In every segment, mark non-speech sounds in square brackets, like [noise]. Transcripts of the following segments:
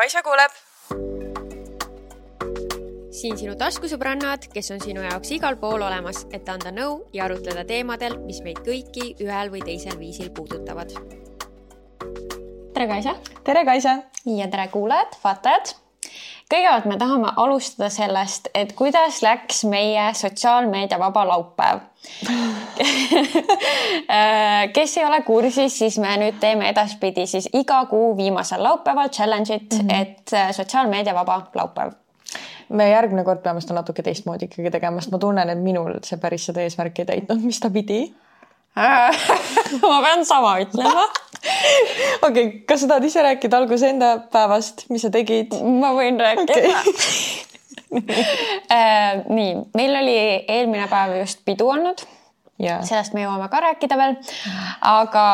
Kaisa kuuleb. siin sinu taskusõbrannad, kes on sinu jaoks igal pool olemas, et anda nõu ja arutleda teemadel, mis meid kõiki ühel või teisel viisil puudutavad. tere, Kaisa. tere, Kaisa. ja tere, kuulajad, vaatajad kõigepealt me tahame alustada sellest, et kuidas läks meie sotsiaalmeedia vaba laupäev [laughs] kes ei ole kursis, siis me nüüd teeme edaspidi siis iga kuu viimasel laupäeval challenge'it mm, -hmm. et äh, sotsiaalmeedia vaba laupäev me järgmine kord peame seda natuke teistmoodi ikkagi tegema, sest ma tunnen, et minul see päris seda eesmärki ei täitnud, mis ta pidi [laughs] ma pean sama ütlema [laughs] okei okay,, kas sa tahad ise rääkida alguses enda päevast, mis sa tegid? ma võin rääkida okay. äh, nii, meil oli eelmine päev just pidu olnud. Sellest me jõuame ka rääkida veel. aga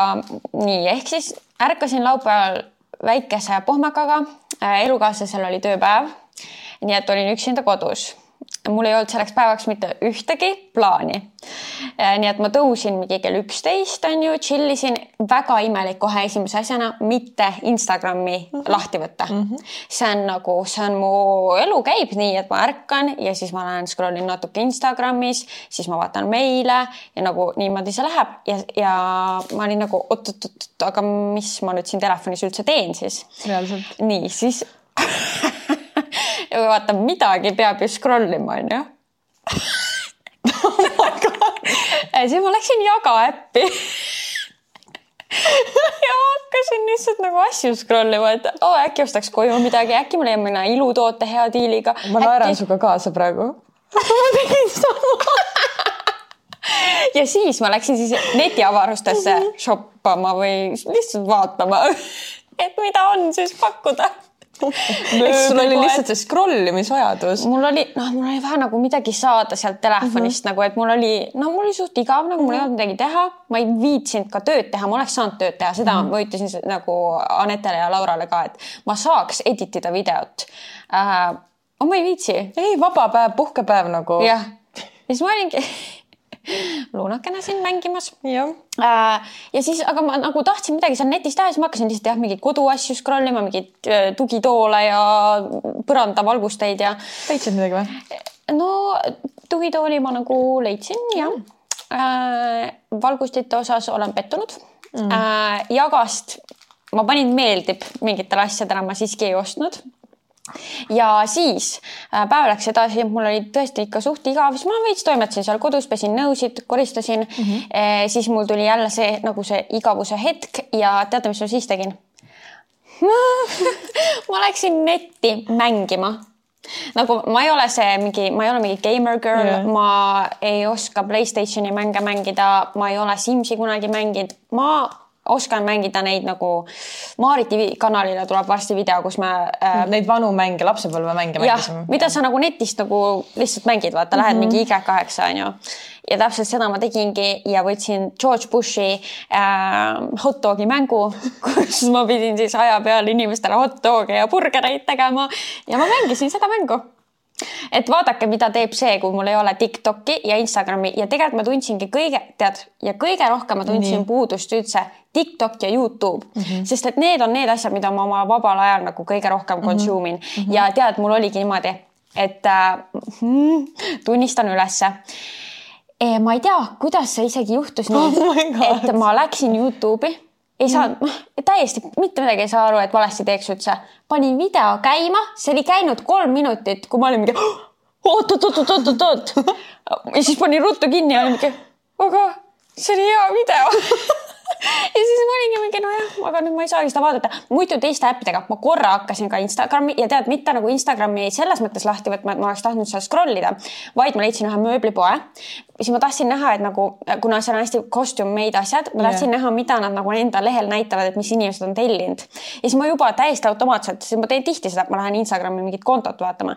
nii, ehk siis ärkasin laupäeval väikese pohmakaga, äh, elukaaslasel oli tööpäev. nii et olin üksinda kodus mul ei olnud selleks päevaks mitte ühtegi plaani. Äh, nii et ma tõusin mingi kell üksteist on ju, chill isin, väga imelik kohe esimese asjana mitte Instagrami mm -hmm. lahti võtta mm. -hmm. see on nagu, see on mu elu käib nii, et ma ärkan ja siis ma lähen scroll in natuke Instagramis, siis ma vaatan meile ja nagu niimoodi see läheb ja, ja ma olin nagu oot-oot-oot, aga mis ma nüüd siin telefonis üldse teen siis. nii, siis [laughs] [laughs] ja vaata midagi peab ju scroll ima, onju. [laughs] siis ma läksin jaga äppi. [laughs] Ja ma hakkasin lihtsalt nagu asju scroll ima, et oo oh, äkki ostaks koju midagi, äkki ma leian mõne ilutoote hea diiliga. ma naeran äkki... sinuga kaasa praegu. Ma tegin sama. Ja siis ma läksin siis netiavarustesse shoppama või lihtsalt vaatama, et mida on siis pakkuda eks sul oli lihtsalt see scroll imisvajadus. mul oli, noh, mul oli vaja nagu midagi saada sealt telefonist mm -hmm. nagu, et mul oli, no mul oli suht igav, nagu mul ei olnud midagi teha, ma ei viitsinud ka tööd teha, ma oleks saanud tööd teha, seda mm -hmm. ma ütlesin nagu Anetele ja Laurale ka, et ma saaks edit ida videot äh,. aga ma ei viitsi. ei, vaba päev, puhkepäev nagu. jah, ja siis ma olingi [laughs] luunakene siin mängimas. Äh, ja siis, aga ma nagu tahtsin midagi seal netis teha, siis ma hakkasin lihtsalt jah, mingeid koduasju scroll ima, mingeid äh, tugitoole ja põrandavalgusteid ja. leidsid midagi või? no tugitooli ma nagu leidsin jah äh,. valgustite osas olen pettunud mm.. Jagast ma panin meeldib mingitele asjadele, ma siiski ei ostnud ja siis äh, päev läks edasi, mul oli tõesti ikka suht igav, siis ma veits toimetasin seal kodus, pesin nõusid, koristasin mm. -hmm. E, siis mul tuli jälle see nagu see igavuse hetk ja teate, mis ma siis tegin [laughs] ma läksin netti mängima nagu ma ei ole see mingi, ma ei ole mingi gamer girl yeah., ma ei oska Playstationi mänge mängida, ma ei ole Simsi kunagi mänginud, ma oskan mängida neid nagu, Maariti kanalile tuleb varsti video, kus me äh,. Neid vanu mänge, lapsepõlvemänge mängisime. mida sa nagu netist nagu lihtsalt mängid, vaata mm, -hmm. lähed mingi Y8 on ju. ja täpselt seda ma tegingi ja võtsin George Bushi äh, hot dogi mängu, [laughs] kus ma pidin siis aja peal inimestele hot dog'e ja burgereid tegema ja ma mängisin seda mängu et vaadake, mida teeb see, kui mul ei ole Tiktoki ja Instagrami ja tegelikult ma tundsingi kõige, tead, ja kõige rohkem ma tundsin Nii. puudust üldse TikTok ja Youtube mm, -hmm. sest et need on need asjad, mida ma oma vabal ajal nagu kõige rohkem mhm. consume in mm -hmm. ja tead, mul oligi niimoodi, et äh, [laughs] tunnistan ülesse e,. ma ei tea, kuidas see isegi juhtus nii oh, et ma läksin Youtube'i ei saa, noh täiesti mitte midagi ei saa aru, et valesti teeks üldse. panin video käima, see oli käinud kolm minutit, kui ma olin mingi oot, oot, oot, oot, oot, oot, oot. [laughs] ja siis panin ruttu kinni ja olin mingi, aga see oli hea video [laughs] ja siis ma olingi mingi nojah, aga nüüd ma ei saagi seda vaadata. muidu teiste äppidega ma korra hakkasin ka Instagrami ja tead, mitte nagu Instagrami selles mõttes lahti võtma, et ma oleks tahtnud seal scroll ida, vaid ma leidsin ühe mööblipoe. siis ma tahtsin näha, et nagu, kuna seal on hästi costume made asjad, ma tahtsin yeah. näha, mida nad nagu enda lehel näitavad, et mis inimesed on tellinud. ja siis ma juba täiesti automaatselt, sest ma teen tihti seda, et ma lähen Instagrami mingit kontot vaatama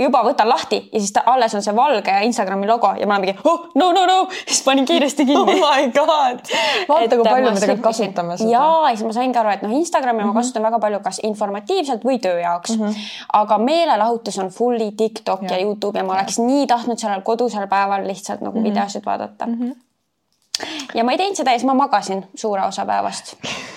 juba võtan lahti ja siis ta alles on see valge Instagrami logo ja ma olen mingi oh, no, no, no, siis panin kiiresti kinni. oh my god, vaata kui palju me tegelikult kasutame seda. ja, ja siis ma saingi aru, et noh, Instagrami mm -hmm. ma mhm. kasutan väga palju, kas informatiivselt või töö jaoks mm. -hmm. aga meelelahutus on fully TikTok ja, ja Youtube ja ma oleks ja. nii tahtnud sellel kodusel päeval lihtsalt nagu mm -hmm. videosid vaadata mm. -hmm. ja ma ei teinud seda ja siis ma magasin suure osa päevast [laughs]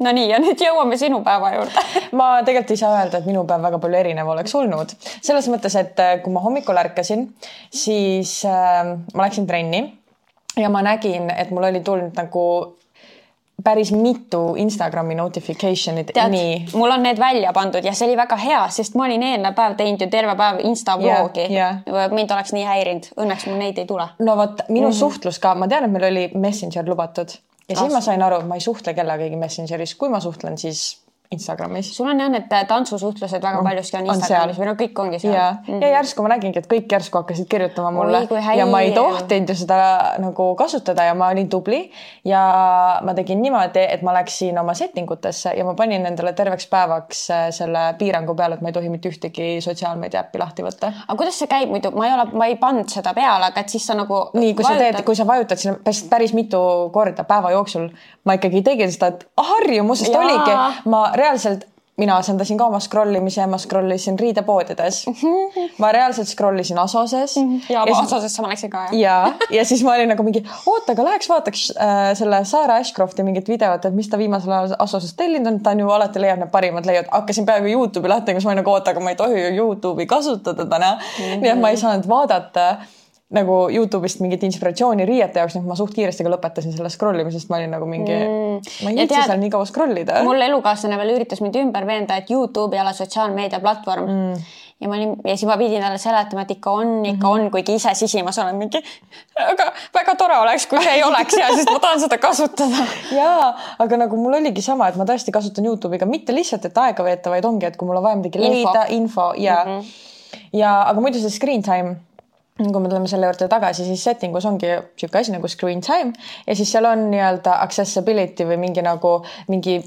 Nonii, ja nüüd jõuame sinu päeva juurde [laughs] ma tegelikult ei saa öelda, et minu päev väga palju erinev oleks olnud. selles mõttes, et äh, kui ma hommikul ärkasin, siis äh, ma läksin trenni ja ma nägin, et mul oli tulnud nagu päris mitu Instagrami notification'it. tead, mul on need välja pandud ja see oli väga hea, sest ma olin eelmine päev teinud ju terve päev Insta vlogi yeah,. Yeah. mind oleks nii häirinud, õnneks mul neid ei tule. no vot, minu mm -hmm. suhtlus ka, ma tean, et meil oli Messenger lubatud ja siis ma sain aru, et ma ei suhtle kellegagi Messengeris, kui ma suhtlen, siis Instagramis. sul on jah need tantsusuhtlused väga paljuski on Instagramis või no kõik ongi seal. ja mm, -hmm. ja järsku ma nägingi, et kõik järsku hakkasid kirjutama mulle Oi, ja ma ei tohtinud ju seda nagu kasutada ja ma olin tubli ja ma tegin niimoodi, et ma läksin oma setting utesse ja ma panin endale terveks päevaks äh, selle piirangu peale, et ma ei tohi mitte ühtegi sotsiaalmeedia äppi lahti võtta. aga kuidas see käib muidu, ma ei ole, ma ei pannud seda peale, aga et siis sa nagu. nii, kui vajutad... sa teed, kui sa vajutad sinna päris, päris mitu korda päeva jooksul, ma ikkagi tegin seda, et harjumusest oligi, ma reaalselt mina asendasin ka oma scroll imise, ma scroll isin riidepoodides. ma reaalselt scroll isin Asoses. ja, ja Asosesse ma läksin ka jah. ja, ja siis ma olin nagu mingi, oota, aga läheks vaataks äh, selle Sarah Ashcrofti mingit videot, et mis ta viimasel ajal Asoses tellinud on, ta on ju alati leiab need parimad leiud. hakkasin peaaegu Youtube'i lahti, siis ma olin nagu oota, aga ma ei tohi ju Youtube'i kasutada täna mm. -hmm. nii et ma ei saanud vaadata nagu Youtube'ist mingit inspiratsiooni riiete jaoks, nii et ma suht kiiresti ka lõpetasin selle scroll imisest, ma olin nagu mingi mm., ma ei viitsi seal nii kaua scroll ida. mul elukaaslane veel üritas mind ümber veenda, et Youtube ei ole sotsiaalmeedia platvorm mm. ja ma olin ja siis ma pidin talle seletama, et ikka on, ikka -hmm. on, kuigi ise sisimas olen mingi, aga väga tore oleks, kui see ei oleks ja sest ma tahan seda kasutada. [laughs] ja, aga nagu mul oligi sama, et ma tõesti kasutan Youtube'i ka mitte lihtsalt, et aega veeta, vaid ongi, et kui mul on vaja midagi leida, info ja mm, -hmm. ja aga muidu see screen time kui me tuleme selle juurde tagasi, siis setting us ongi niisugune asi nagu screen time ja siis seal on nii-öelda accessibility või mingi nagu mingi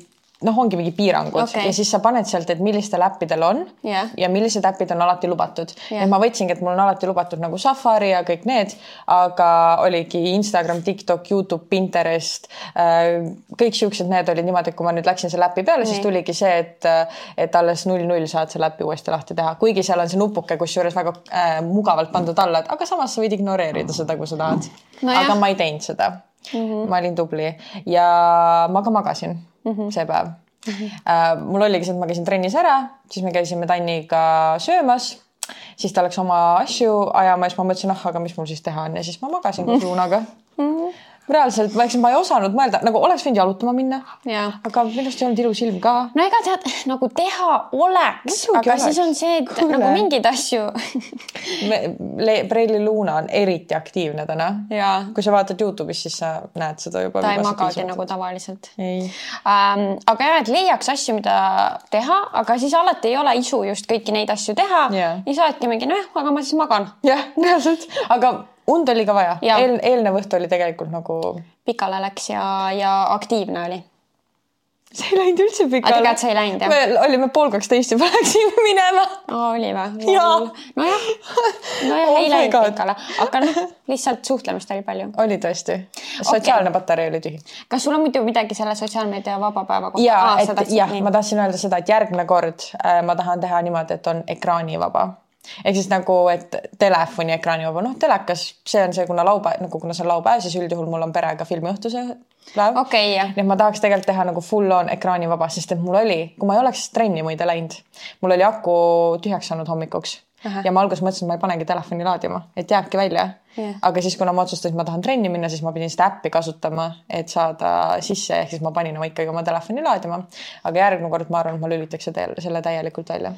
noh, ongi mingi piirangud okay. ja siis sa paned sealt, et millistel äppidel on yeah. ja millised äpid on alati lubatud yeah.. et ma võtsingi, et mul on alati lubatud nagu Safari ja kõik need, aga oligi Instagram, TikTok, Youtube, Pinterest äh,. kõik siuksed, need olid niimoodi, et kui ma nüüd läksin selle äpi peale, siis tuligi see, et, et alles null null saad selle äpi uuesti lahti teha, kuigi seal on see nupuke, kusjuures väga äh, mugavalt pandud alla, et aga samas sa võid ignoreerida seda, kui sa tahad no. aga ma ei teinud seda mm. -hmm. ma olin tubli ja ma ka magasin mm -hmm. see päev mm. -hmm. Mul oligi see, et ma käisin trennis ära, siis me käisime Tanniga söömas, siis ta läks oma asju ajama ja siis ma mõtlesin, ah, aga mis mul siis teha on ja siis ma magasin koos Luunaga mm. -hmm reaalselt ma, eks ma ei osanud mõelda, nagu oleks võinud jalutama minna. aga minu arust ei olnud ilus ilm ka. no ega tead, nagu teha oleks, aga oleks. siis on see, et Kuule. nagu mingeid asju [laughs] Preili Luuna on eriti aktiivne täna. kui sa vaatad Youtube'is, siis sa näed seda juba. ta ei magagi nagu tavaliselt. Ähm, aga jah, et leiaks asju, mida teha, aga siis alati ei ole isu just kõiki neid asju teha. ja siis oledki mingi, nojah, aga ma siis magan. jah, [laughs] reaalselt, aga und oli ka vaja. Eel, eelnev õhtu oli tegelikult nagu. pikale läks ja, ja aktiivne oli. see ei läinud üldse pikale. tegelikult see ei läinud jah? me olime pool kaksteist juba [laughs] läksime minema. oli või? nojah, nojah oh ei läinud God. pikale, aga noh, lihtsalt suhtlemist oli palju. oli tõesti. sotsiaalne okay. patarei oli tühi. kas sul on muidu midagi selle sotsiaalmeedia vaba päeva kohta? ja ah,, et jah, ma tahtsin öelda seda, et järgmine kord äh, ma tahan teha niimoodi, et on ekraanivaba ehk siis nagu, et telefoni ekraanivaba, noh, telekas, see on see, kuna laupäev, nagu kuna see on laupäev, siis üldjuhul mul on perega filmiõhtuse päev okay,. nii et ma tahaks tegelikult teha nagu full on ekraanivaba, sest et mul oli, kui ma ei oleks trenni muide läinud, mul oli aku tühjaks saanud hommikuks Aha. ja ma alguses mõtlesin, et ma ei panegi telefoni laadima, et jääbki välja yeah.. aga siis, kuna ma otsustasin, et ma tahan trenni minna, siis ma pidin seda äppi kasutama, et saada sisse, ehk siis ma panin oma ikkagi oma telefoni laadima. aga järgmine kord ma arvan, et ma lülitaks selle täielikult välja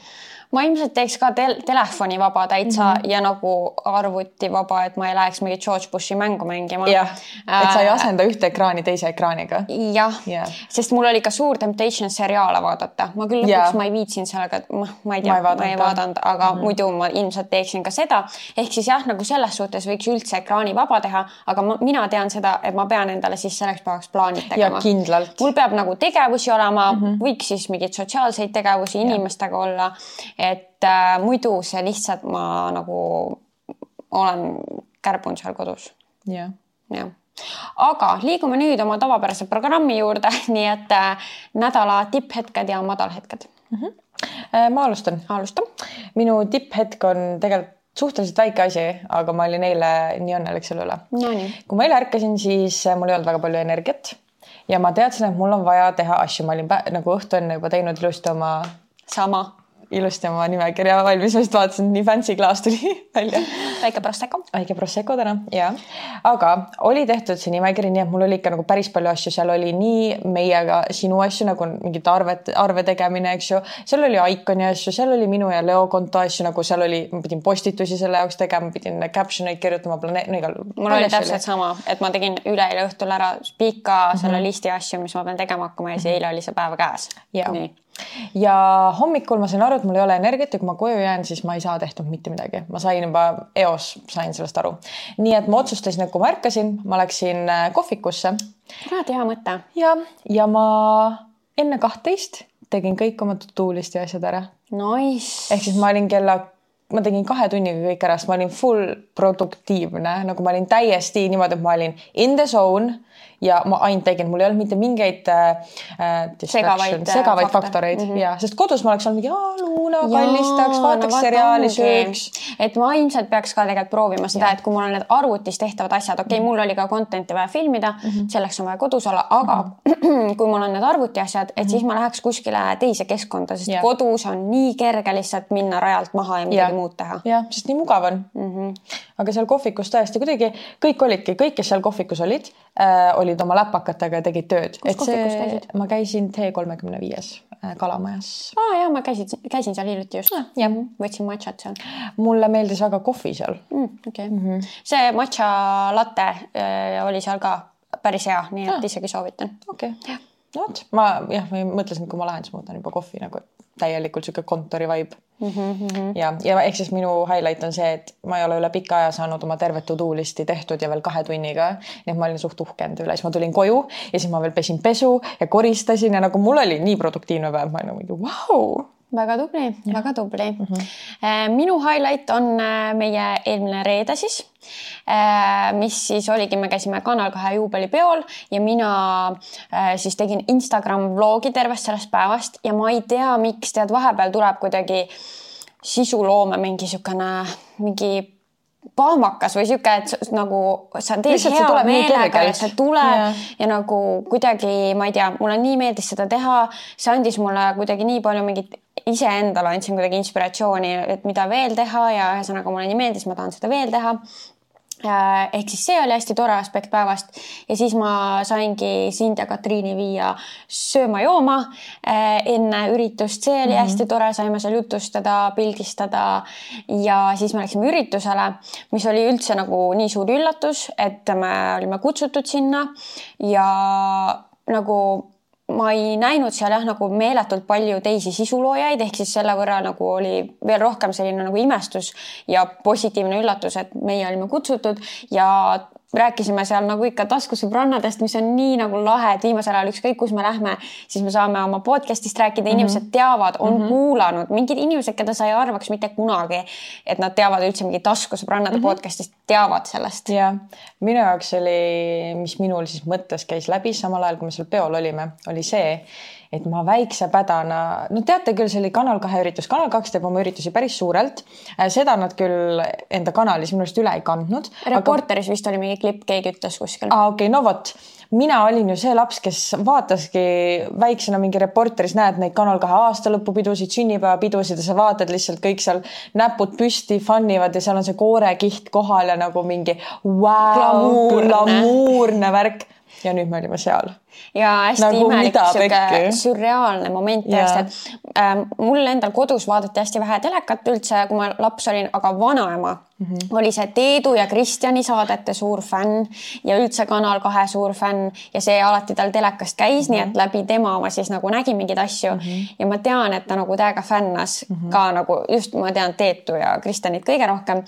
ma ilmselt teeks ka tel telefoni vaba täitsa mm -hmm. ja nagu arvuti vaba, et ma ei läheks mingit George Bushi mängu mängima. jah, et sa ei äh, asenda ühte ekraani teise ekraaniga. jah yeah., sest mul oli ka suur temptation seriaale vaadata, ma küll lõpuks yeah. ma ei viitsinud sellega, et ma, ma ei tea, ma ei vaadanud, aga mm -hmm. muidu ma ilmselt teeksin ka seda. ehk siis jah, nagu selles suhtes võiks üldse ekraani vaba teha, aga ma, mina tean seda, et ma pean endale siis selleks päevaks plaanid tegema. mul peab nagu tegevusi olema mm, -hmm. võiks siis mingeid sotsiaalseid tegevusi inimestega olla et äh, muidu see lihtsalt ma nagu olen kärbun seal kodus. jah. jah aga liigume nüüd oma tavapärase programmi juurde, [laughs] nii et äh, nädala tipphetked ja madalhetked mm. -hmm. ma alustan. alusta. minu tipphetk on tegelikult suhteliselt väike asi, aga ma olin eile nii õnnelik selle üle no,. kui ma eile ärkasin, siis mul ei olnud väga palju energiat ja ma teadsin, et mul on vaja teha asju, ma olin nagu õhtu enne juba teinud ilusti oma. sama ilusti oma nimekirja valmis, ma just vaatasin, nii fancy klaas tuli [laughs] välja. väike Prosecco. väike Prosecco täna, jah. aga oli tehtud see nimekiri, nii et mul oli ikka nagu päris palju asju, seal oli nii meiega sinu asju nagu mingite arvet, arve tegemine, eks ju. seal oli Iconi asju, seal oli minu ja Leo konto asju, nagu seal oli, ma pidin postitusi selle jaoks tegema, pidin caption eid kirjutama, planeet, no igal. mul oli täpselt oli. sama, et ma tegin üleeile õhtul ära pika mm -hmm. selle listi asju, mis ma pean tegema hakkama ja siis eile oli see päev käes. nii ja hommikul ma sain aru, et mul ei ole energiat ja kui ma koju jään, siis ma ei saa tehtud mitte midagi, ma sain juba eos, sain sellest aru. nii et ma otsustasin, et kui ma ärkasin, ma läksin äh, kohvikusse. kurat, hea mõte. ja, ja ma enne kahtteist tegin kõik oma to-do list'i asjad ära. Nice. ehk siis ma olin kella ma tegin kahe tunniga kõik ära, sest ma olin full produktiivne, nagu ma olin täiesti niimoodi, et ma olin in the zone ja ma ainult tegin, mul ei olnud mitte mingeid äh, segavaid, äh, segavaid faktoreid mm -hmm. ja, sest kodus ma oleks olnud mingi, Luuna kallistaks, vaataks no, seriaali, sööks. et ma ilmselt peaks ka tegelikult proovima seda, et kui mul on need arvutis tehtavad asjad, okei okay, mm, -hmm. mul oli ka content'i vaja filmida mm, -hmm. selleks on vaja kodus olla, aga mm -hmm. [clears throat] kui mul on need arvuti asjad, et mm -hmm. siis ma läheks kuskile teise keskkonda, sest yeah. kodus on nii kerge lihtsalt minna rajalt maha ja midagi yeah. muud teha. jah, sest nii mugav on mm. -hmm. aga seal kohvikus tõesti kuidagi kõik olidki, kõik, kes seal kohvikus olid äh,, olid oma läpakatega ja tegid tööd. kus kohvikus käisid? ma käisin T kolmekümne viies äh, Kalamajas. aa ah, jaa, ma käisin, käisin seal hiljuti just ah,. jah, võtsin matšat seal. mulle meeldis väga kohvi seal mm,. okei okay. mm -hmm., see matša latte äh, oli seal ka päris hea, nii et ah. isegi soovitan. okei okay., no vot, ma jah, ma mõtlesin, et kui ma lähen, siis ma võtan juba kohvi nagu täielikult sihuke kontori vibe mm. -hmm. ja, ja ehk siis minu highlight on see, et ma ei ole üle pika aja saanud oma tervet to do list'i tehtud ja veel kahe tunniga. nii et ma olin suht uhke enda üle, siis ma tulin koju ja siis ma veel pesin pesu ja koristasin ja nagu mul oli nii produktiivne päev, ma olin nagu vau wow väga tubli, väga tubli mm. -hmm. minu highlight on äh, meie eelmine reede siis, äh, mis siis oligi, me käisime Kanal kahe juubelipeol ja mina siis tegin Instagram vlogi tervest sellest päevast ja ma ei tea, miks tead, vahepeal tuleb kuidagi sisuloome mingi niisugune mingi pahmakas või sihuke, et nagu sa teed Lihtsalt hea meelega ja see tuleb ja. ja nagu kuidagi, ma ei tea, mulle nii meeldis seda teha, see andis mulle kuidagi nii palju mingit iseendale andsin kuidagi inspiratsiooni, et mida veel teha ja ühesõnaga mulle nii meeldis, ma tahan seda veel teha ehk siis see oli hästi tore aspekt päevast. Ja siis ma saingi sind ja Katriini viia sööma-jooma äh, enne üritust, see oli mm -hmm. hästi tore, saime seal jutustada, pildistada. Ja siis me läksime üritusele, mis oli üldse nagu nii suur üllatus, et me olime kutsutud sinna. Ja nagu ma ei näinud seal jah, nagu meeletult palju teisi sisuloojaid, ehk siis selle võrra nagu oli veel rohkem selline nagu imestus ja positiivne üllatus, et meie olime kutsutud ja rääkisime seal nagu ikka taskusõbrannadest, mis on nii nagu lahe, et viimasel ajal ükskõik, kus me lähme, siis me saame oma podcast'ist rääkida, inimesed mm -hmm. teavad, on mm -hmm. kuulanud, mingid inimesed, keda sa ei arvaks mitte kunagi, et nad teavad üldse mingi taskusõbrannade mm -hmm. podcast'ist, teavad sellest. jah, minu jaoks oli, mis minul siis mõttes käis läbi samal ajal, kui me seal peol olime, oli see et ma väikse pädana, no teate küll, see oli Kanal kahe üritus, Kanal kaks teeb oma üritusi päris suurelt. Äh, seda nad küll enda kanalis minu arust üle ei kandnud. Reporteris aga... vist oli mingi klipp, keegi ütles kuskil. aa, okei okay,, no vot mina olin ju see laps, kes vaataski väiksena mingi Reporteris, näed neid Kanal kahe aastalõpupidusid, sünnipäevapidusid ja sa vaatad lihtsalt kõik seal näpud püsti fun ivad ja seal on see koorekiht kohal ja nagu mingi wow, glamuurne. glamuurne värk. ja nüüd me olime seal ja hästi nagu imelik sihuke sürreaalne moment tõesti, et äh, mul endal kodus vaadati hästi vähe telekat üldse, kui ma laps olin, aga vanaema mm -hmm. oli see Teedu ja Kristjani saadete suur fänn ja üldse Kanal kahe suur fänn ja see alati tal telekast käis mm, -hmm. nii et mhm. läbi tema ma siis nagu nägin mingeid asju mm -hmm. ja ma tean, et ta nagu täiega fännas mm -hmm. ka nagu just ma tean Teetu ja Kristjanit kõige rohkem.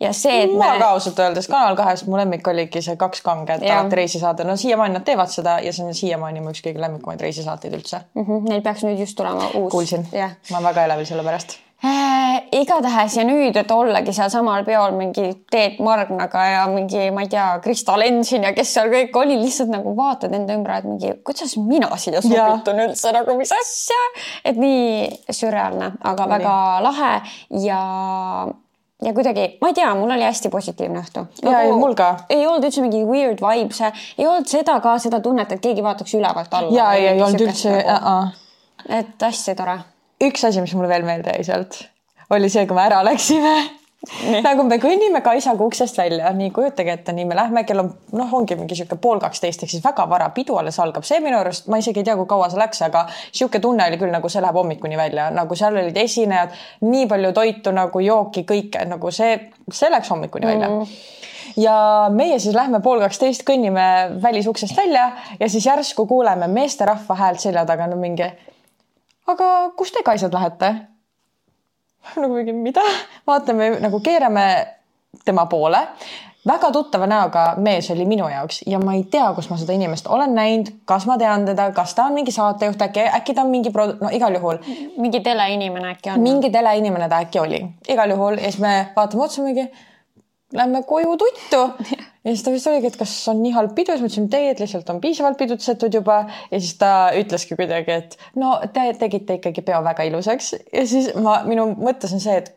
ja see, et me. ma ka ausalt öeldes Kanal kahes mu lemmik oligi see Kaks kange, et alati reisisaade, no siiamaani nad teevad seda ja see on siiamaani mu üks kõige lemmikumaid reisisaateid üldse mm. -hmm. Neil peaks nüüd just tulema uus. Yeah., ma väga elevil selle pärast äh,. igatahes ja nüüd, et ollagi sealsamal peol mingi Teet Margnaga ja mingi, ma ei tea, Krista Lensin ja kes seal kõik oli, lihtsalt nagu vaatad enda ümber, et mingi, kuidas mina siia sobitun üldse nagu, mis asja, et nii sürreaalne, aga Oli. väga lahe ja ja kuidagi, ma ei tea, mul oli hästi positiivne õhtu. ja ei, mul ka. ei olnud üldse mingi weird vibes, ei olnud seda ka, seda tunnet, et keegi vaataks ülevalt alla. ja ei, ei olnud üldse nagu, uh. -uh. Et hästi tore. üks asi, mis mulle veel meelde jäi sealt, oli see, kui me ära läksime nagu me kõnnime Kaisaga uksest välja, nii kujutage ette, nii me lähme, kell on noh, ongi mingi sihuke pool kaksteist ehk siis väga vara, pidu alles algab, see minu arust, ma isegi ei tea, kui kaua see läks, aga sihuke tunne oli küll nagu see läheb hommikuni välja, nagu seal olid esinejad, nii palju toitu nagu jooki, kõike nagu see, see läks hommikuni välja mm. ja meie siis lähme pool kaksteist, kõnnime välisuksest välja ja siis järsku kuuleme meesterahva häält selja taga no mingi. Aga kus te kaisad lähete? [laughs] nagu mingi mida, [laughs] vaatame nagu keerame tema poole. väga tuttava näoga mees oli minu jaoks ja ma ei tea, kus ma seda inimest olen näinud, kas ma tean teda, kas ta on mingi saatejuht äkki, äkki ta on mingi pro-, no igal juhul. mingi teleinimene äkki on. mingi teleinimene ta äkki oli, igal juhul ja siis me vaatame otsa mingi lähme koju tuttu. [laughs] ja siis ta vist oligi, et kas on nii halb pidu, siis ma ütlesin, et ei, et lihtsalt on piisavalt pidutsetud juba. ja siis ta ütleski kuidagi, et no te tegite ikkagi peo väga ilusaks ja siis ma, minu mõttes on see, et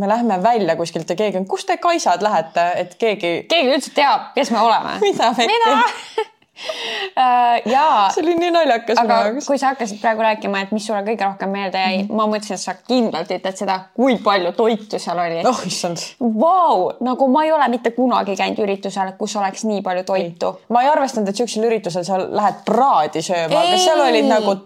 me lähme välja kuskilt ja keegi on, kus te kaisad lähete, et keegi. keegi üldse teab, kes me oleme. mida me mida? [laughs] [laughs] Äh, jaa. see oli nii naljakas. aga kui sa hakkasid praegu rääkima, et mis sulle kõige rohkem meelde jäi mm, -hmm. ma mõtlesin, et sa kindlalt ütled seda, kui palju toitu seal oli. oh issand. Vau, nagu ma ei ole mitte kunagi käinud üritusel, kus oleks nii palju toitu. ma ei arvestanud, et siuksel üritusel sa lähed praadi sööma, aga seal olid nagu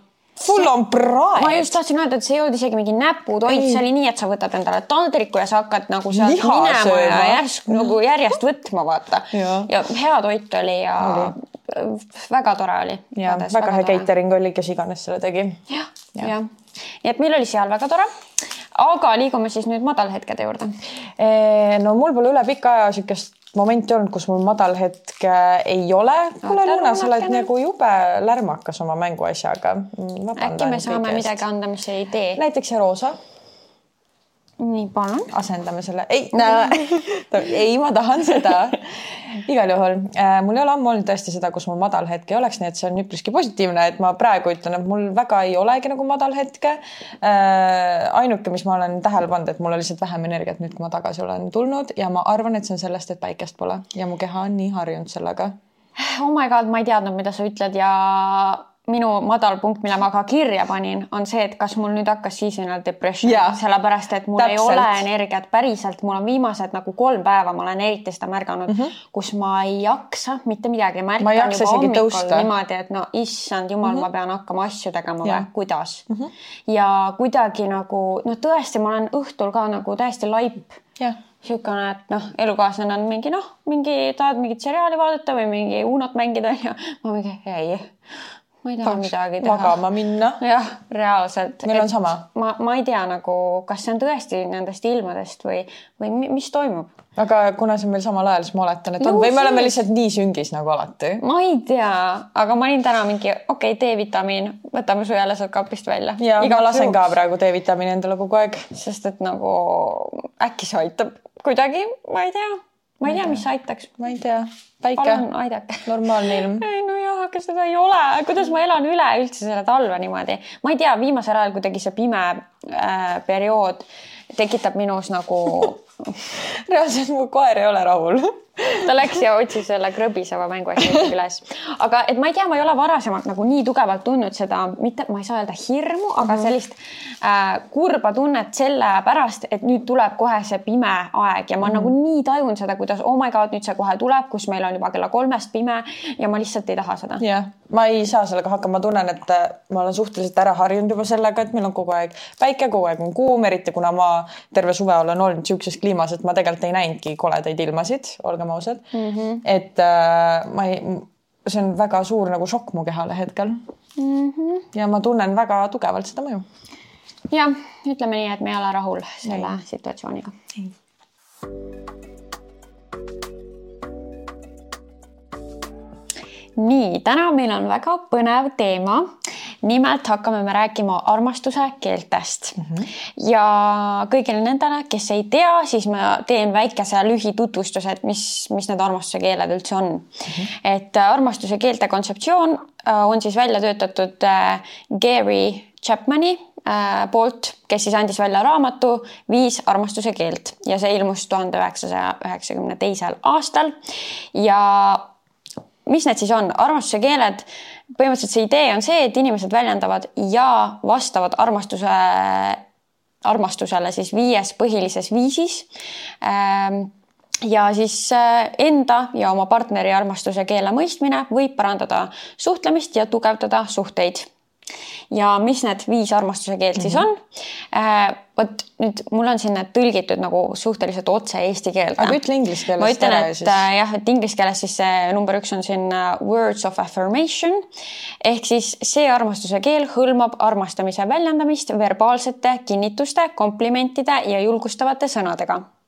full on praed. ma just tahtsin öelda, et see ei olnud isegi mingi näputoit, see oli nii, et sa võtad endale taldriku ja sa hakkad nagu sealt Liha minema sööma. ja järsku nagu järjest võtma, vaata. ja hea toit oli ja oli väga tore oli. ja väga, väga hea catering oli, kes iganes selle tegi ja,. jah, jah. nii et meil oli seal väga tore. aga liigume siis nüüd madalhetkede juurde. no mul pole üle pika aja niisugust momenti olnud, kus mul madalhetk ei ole. kuule, Luna, sa oled nagu jube lärmakas oma mänguasjaga. äkki me saame midagi anda, mis ei tee? näiteks Roosa nii, palun. asendame selle, ei no. [laughs] ei, ma tahan seda. igal juhul äh, mul ei ole ammu olnud tõesti seda, kus mul madal hetk ei oleks, nii et see on üpriski positiivne, et ma praegu ütlen, et mul väga ei olegi nagu madal hetke äh,. ainuke, mis ma olen tähele pannud, et mul on lihtsalt vähem energiat nüüd, kui ma tagasi olen tulnud ja ma arvan, et see on sellest, et päikest pole ja mu keha on nii harjunud sellega. Oh my god, ma ei teadnud, mida sa ütled ja minu madalpunkt, mille ma ka kirja panin, on see, et kas mul nüüd hakkas seasonal depression, sellepärast et mul Täpselt. ei ole energiat päriselt, mul on viimased nagu kolm päeva, ma olen eriti seda märganud mm, -hmm. kus ma ei jaksa mitte midagi. ma ärkan juba hommikul niimoodi, et no issand jumal mm, -hmm. ma pean hakkama asju tegema või kuidas mm. -hmm. ja kuidagi nagu noh, tõesti, ma olen õhtul ka nagu täiesti laip yeah niisugune, et noh, elukaaslane on mingi noh, mingi tahad mingit seriaali vaadata või mingi Unot mängida [laughs] ja ma mingi ei, ma ei taha Tahaks midagi teha. magama minna. jah, reaalselt. meil on sama. ma, ma ei tea nagu, kas see on tõesti nendest ilmadest või, või mis toimub. aga kuna see on meil samal ajal, siis ma oletan, et on või me oleme lihtsalt nii süngis nagu alati. ma ei tea, aga ma olin täna mingi okei okay,, D-vitamiin, võtame su jälle sealt kapist välja. ja Iga ma lasen juhuks. ka praegu D-vitamiini endale kogu aeg. sest et nagu äkki see aitab kuidagi, ma ei tea ma ei tea, mis aitaks. ma ei tea, päike. palun aidake. normaalne ilm. [laughs] ei no jah, aga seda ei ole, kuidas ma elan üle üldse selle talve niimoodi. ma ei tea, viimasel ajal kuidagi see pime äh, periood tekitab minus nagu [laughs] [laughs] reaalselt mu koer ei ole rahul [laughs] ta läks ja otsis selle krõbiseva mänguasja üles. aga et ma ei tea, ma ei ole varasemalt nagu nii tugevalt tundnud seda, mitte, ma ei saa öelda hirmu, aga -hmm. sellist äh, kurba tunnet selle pärast, et nüüd tuleb kohe see pime aeg ja ma mm nagu nii tajun seda, kuidas oh my god, nüüd see kohe tuleb, kus meil on juba kella kolmest pime ja ma lihtsalt ei taha seda. jah yeah., ma ei saa sellega hakkama, ma tunnen, et äh, ma olen suhteliselt ära harjunud juba sellega, et meil on kogu aeg päike, kogu aeg on kuum, eriti kuna ma terve suve olen olnud niisuguses kliimas, et ma tegelikult ei näinudki koledaid ilmasid, olgem ausad mm. -hmm. et äh, ma ei, see on väga suur nagu šokk mu kehale hetkel mm. -hmm. ja ma tunnen väga tugevalt seda mõju. jah, ütleme nii, et me ei ole rahul selle ei. situatsiooniga. nii, täna meil on väga põnev teema nimelt hakkame me rääkima armastuse keeltest mm. -hmm. ja kõigile nendele, kes ei tea, siis ma teen väikese lühitutvustuse, et mis, mis need armastuse keeled üldse on mm. -hmm. et äh, armastuse keelte kontseptsioon äh, on siis välja töötatud äh, Gary Chapmani äh, poolt, kes siis andis välja raamatu Viis armastuse keelt ja see ilmus tuhande üheksasaja üheksakümne teisel aastal. ja mis need siis on, armastuse keeled, põhimõtteliselt see idee on see, et inimesed väljendavad ja vastavad armastuse, armastusele siis viies põhilises viisis. Ähm, ja siis äh, enda ja oma partneri armastuse keele mõistmine võib parandada suhtlemist ja tugevdada suhteid ja mis need viis armastuse keelt mm -hmm. siis mhm. on äh,? vot nüüd mul on siin need tõlgitud nagu suhteliselt otse eesti keelde. aga ütle inglise keeles. ma ütlen, et siis. Äh, jah, et inglise keeles siis see number üks on siin uh, words of affirmation ehk siis see armastuse keel hõlmab armastamise väljendamist verbaalsete kinnituste, komplimentide ja julgustavate sõnadega Äh,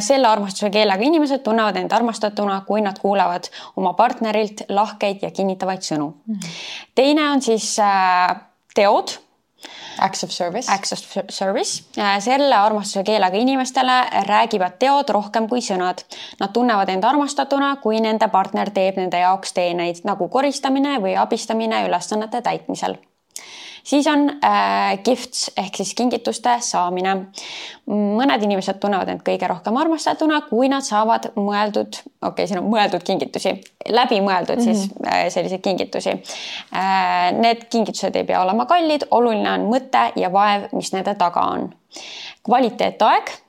selle armastuse keelega inimesed tunnevad end armastatuna, kui nad kuulevad oma partnerilt lahkeid ja kinnitavaid sõnu mm. -hmm. teine on siis äh, teod Acts of service. Acts of service. Äh, selle armastuse keelega inimestele räägivad teod rohkem kui sõnad. Nad tunnevad end armastatuna, kui nende partner teeb nende jaoks teeneid nagu koristamine või abistamine ülesannete täitmisel siis on äh, gifts ehk siis kingituste saamine. mõned inimesed tunnevad end kõige rohkem armastatuna, kui nad saavad mõeldud, okei okay,, siin on mõeldud kingitusi, läbimõeldud mm -hmm. siis mhm. äh, selliseid kingitusi äh,. Need kingitused ei pea olema kallid, oluline on mõte ja vaev, mis nende taga on. kvaliteetaeg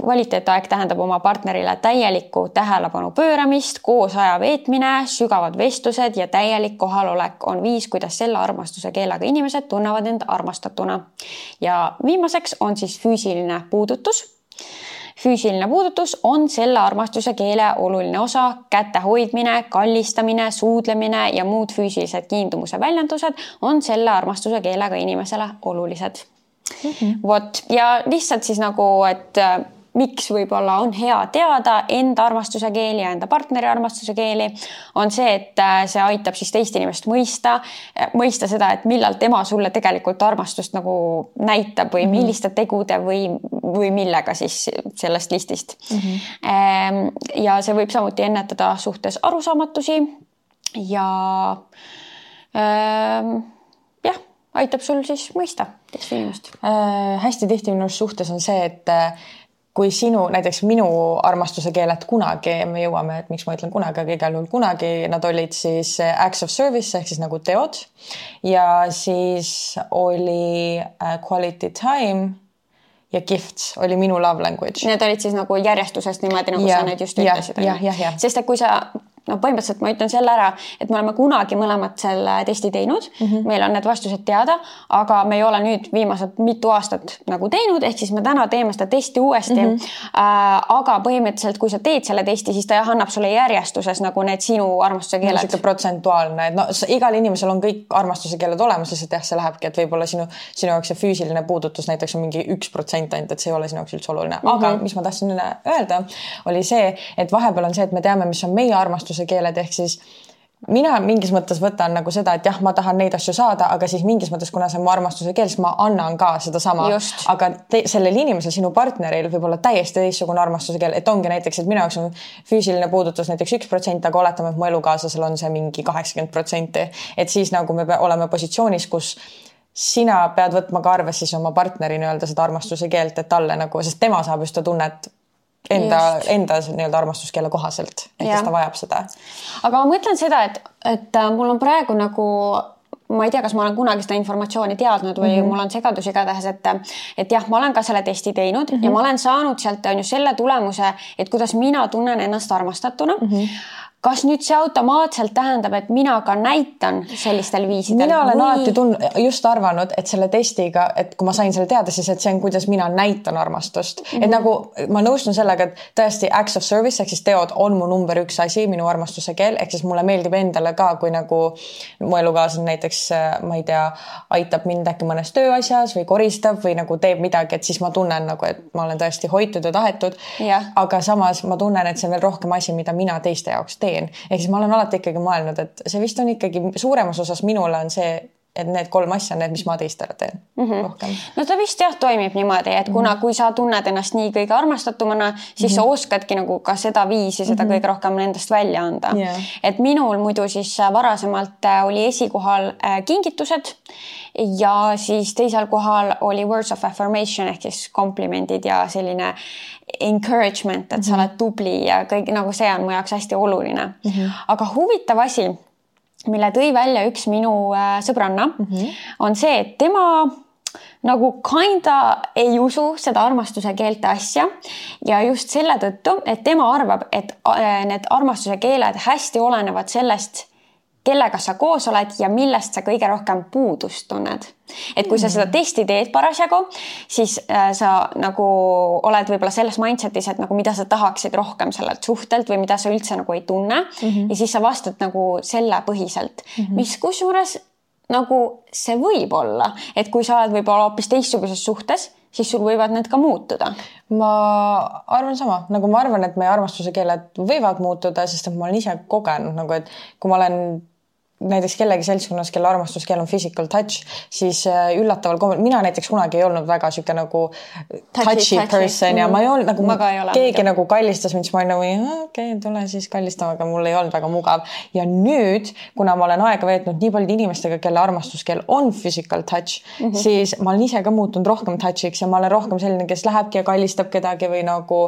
kvaliteetaeg tähendab oma partnerile täielikku tähelepanu pööramist, koos aja veetmine, sügavad vestlused ja täielik kohalolek on viis, kuidas selle armastuse keelega inimesed tunnevad end armastatuna. ja viimaseks on siis füüsiline puudutus füüsiline puudutus on selle armastuse keele oluline osa, käte hoidmine, kallistamine, suudlemine ja muud füüsilised kiindumuse väljendused on selle armastuse keelega inimesele olulised mm -hmm. vot ja lihtsalt siis nagu, et äh, miks võib-olla on hea teada enda armastuse keeli ja enda partneri armastuse keeli, on see, et äh, see aitab siis teist inimest mõista, äh, mõista seda, et millal tema sulle tegelikult armastust nagu näitab või -hmm. milliste tegude või, või millega siis sellest listist mm. -hmm. ja see võib samuti ennetada suhtes arusaamatusi ja ähm, jah aitab sul siis mõista teist inimest äh,? hästi tihti minu suhtes on see, et äh, kui sinu, näiteks minu armastuse keeled kunagi, me jõuame, et miks ma ütlen kunagi, aga igal juhul kunagi, nad olid siis äh, acts of service ehk siis nagu teod ja siis oli äh, quality time ja gifts oli minu love language. Need olid siis nagu järjestusest niimoodi, nagu ja, sa nüüd just ütlesid. sest et kui sa no põhimõtteliselt ma ütlen selle ära, et me oleme kunagi mõlemad selle testi teinud mm, -hmm. meil on need vastused teada, aga me ei ole nüüd viimased mitu aastat nagu teinud, ehk siis me täna teeme seda testi uuesti mm. -hmm. Äh, aga põhimõtteliselt, kui sa teed selle testi, siis ta jah, annab sulle järjestuses nagu need sinu armastuse keeled no,. niisugune protsentuaalne, et no igal inimesel on kõik armastuse keeled olemas, lihtsalt jah, see lähebki, et võib-olla sinu, sinu jaoks see füüsiline puudutus näiteks on mingi üks protsent ainult, et see ei ole sinu jaoks üldse oluline mm, -hmm. aga mis ma tahtsin öelda, oli see, et vahepeal on see, et me teame, mis on meie armastus armastuse keeled, ehk siis mina mingis mõttes võtan nagu seda, et jah, ma tahan neid asju saada, aga siis mingis mõttes, kuna see on mu armastuse keel, siis ma annan ka sedasama. aga te, sellel inimesel, sinu partneril võib olla täiesti teistsugune armastuse keel, et ongi näiteks, et minu jaoks on füüsiline puudutus näiteks üks protsent, aga oletame, et mu elukaaslasel on see mingi kaheksakümmend protsenti. et siis nagu me oleme positsioonis, kus sina pead võtma ka arvesse siis oma partneri nii-öelda seda armastuse keelt, et talle nagu, sest tema saab just seda tunnet enda, enda nii-öelda armastuskeele kohaselt, ehk siis ta vajab seda. aga ma mõtlen seda, et, et äh, mul on praegu nagu ma ei tea, kas ma olen kunagi seda informatsiooni teadnud või mm -hmm. mul on segadus igatahes, et et jah, ma olen ka selle testi teinud mm -hmm. ja ma olen saanud sealt on ju selle tulemuse, et kuidas mina tunnen ennast armastatuna mm. -hmm kas nüüd see automaatselt tähendab, et mina ka näitan sellistel viisidel? mina olen või... alati tund-, just arvanud, et selle testiga, et kui ma sain selle teada, siis et see on, kuidas mina näitan armastust mm. -hmm. et nagu ma nõustun sellega, et tõesti acts of service ehk siis teod on mu number üks asi, minu armastuse keel, ehk siis mulle meeldib endale ka, kui nagu mu elukaaslane näiteks, ma ei tea, aitab mind äkki mõnes tööasjas või koristab või nagu teeb midagi, et siis ma tunnen nagu, et ma olen tõesti hoitud ja tahetud. aga samas ma tunnen, et see on veel rohkem asi, mida mina teiste jaoks teen teen. ehk siis ma olen alati ikkagi mõelnud, et see vist on ikkagi suuremas osas minule on see et need kolm asja on need, mis ma teistele teen mm -hmm. rohkem. no ta vist jah toimib niimoodi, et kuna mm, -hmm. kui sa tunned ennast nii kõige armastatumana, siis mm -hmm. sa oskadki nagu ka seda viisi, seda mm -hmm. kõige rohkem endast välja anda yeah.. et minul muidu siis varasemalt oli esikohal kingitused ja siis teisel kohal oli words of affirmation ehk siis komplimendid ja selline encouragement, et mm -hmm. sa mhm. oled tubli ja kõik nagu see on mu jaoks hästi oluline mm. -hmm. aga huvitav asi, mille tõi välja üks minu äh, sõbranna mm, -hmm. on see, et tema nagu kinda ei usu seda armastuse keelte asja ja just selle tõttu, et tema arvab, et äh, need armastuse keeled hästi olenevad sellest kellega sa koos oled ja millest sa kõige rohkem puudust tunned. et kui sa seda testi teed parasjagu, siis äh, sa nagu oled võib-olla selles mindset'is, et nagu mida sa tahaksid rohkem sellelt suhtelt või mida sa üldse nagu ei tunne mm. -hmm. ja siis sa vastad nagu selle põhiselt mm, -hmm. mis kusjuures nagu see võib olla, et kui sa oled võib-olla hoopis teistsuguses suhtes siis sul võivad need ka muutuda. ma arvan sama, nagu ma arvan, et meie armastuse keeled võivad muutuda, sest et ma olen ise kogenud nagu, et kui ma olen näiteks kellegi seltskonnas, kelle armastuskeel on physical touch, siis äh, üllataval kombel, mina näiteks kunagi ei olnud väga sihuke nagu touchy, touchy person mm. ja ma ei olnud nagu, ole, keegi mida. nagu kallistas mind, siis ma olin nagu okei okay,, tule siis kallistama, aga mul ei olnud väga mugav. ja nüüd, kuna ma olen aega veetnud nii paljude inimestega, kelle armastuskeel on physical touch mm, -hmm. siis ma olen ise ka muutunud rohkem touch'iks ja ma olen rohkem selline, kes lähebki ja kallistab kedagi või nagu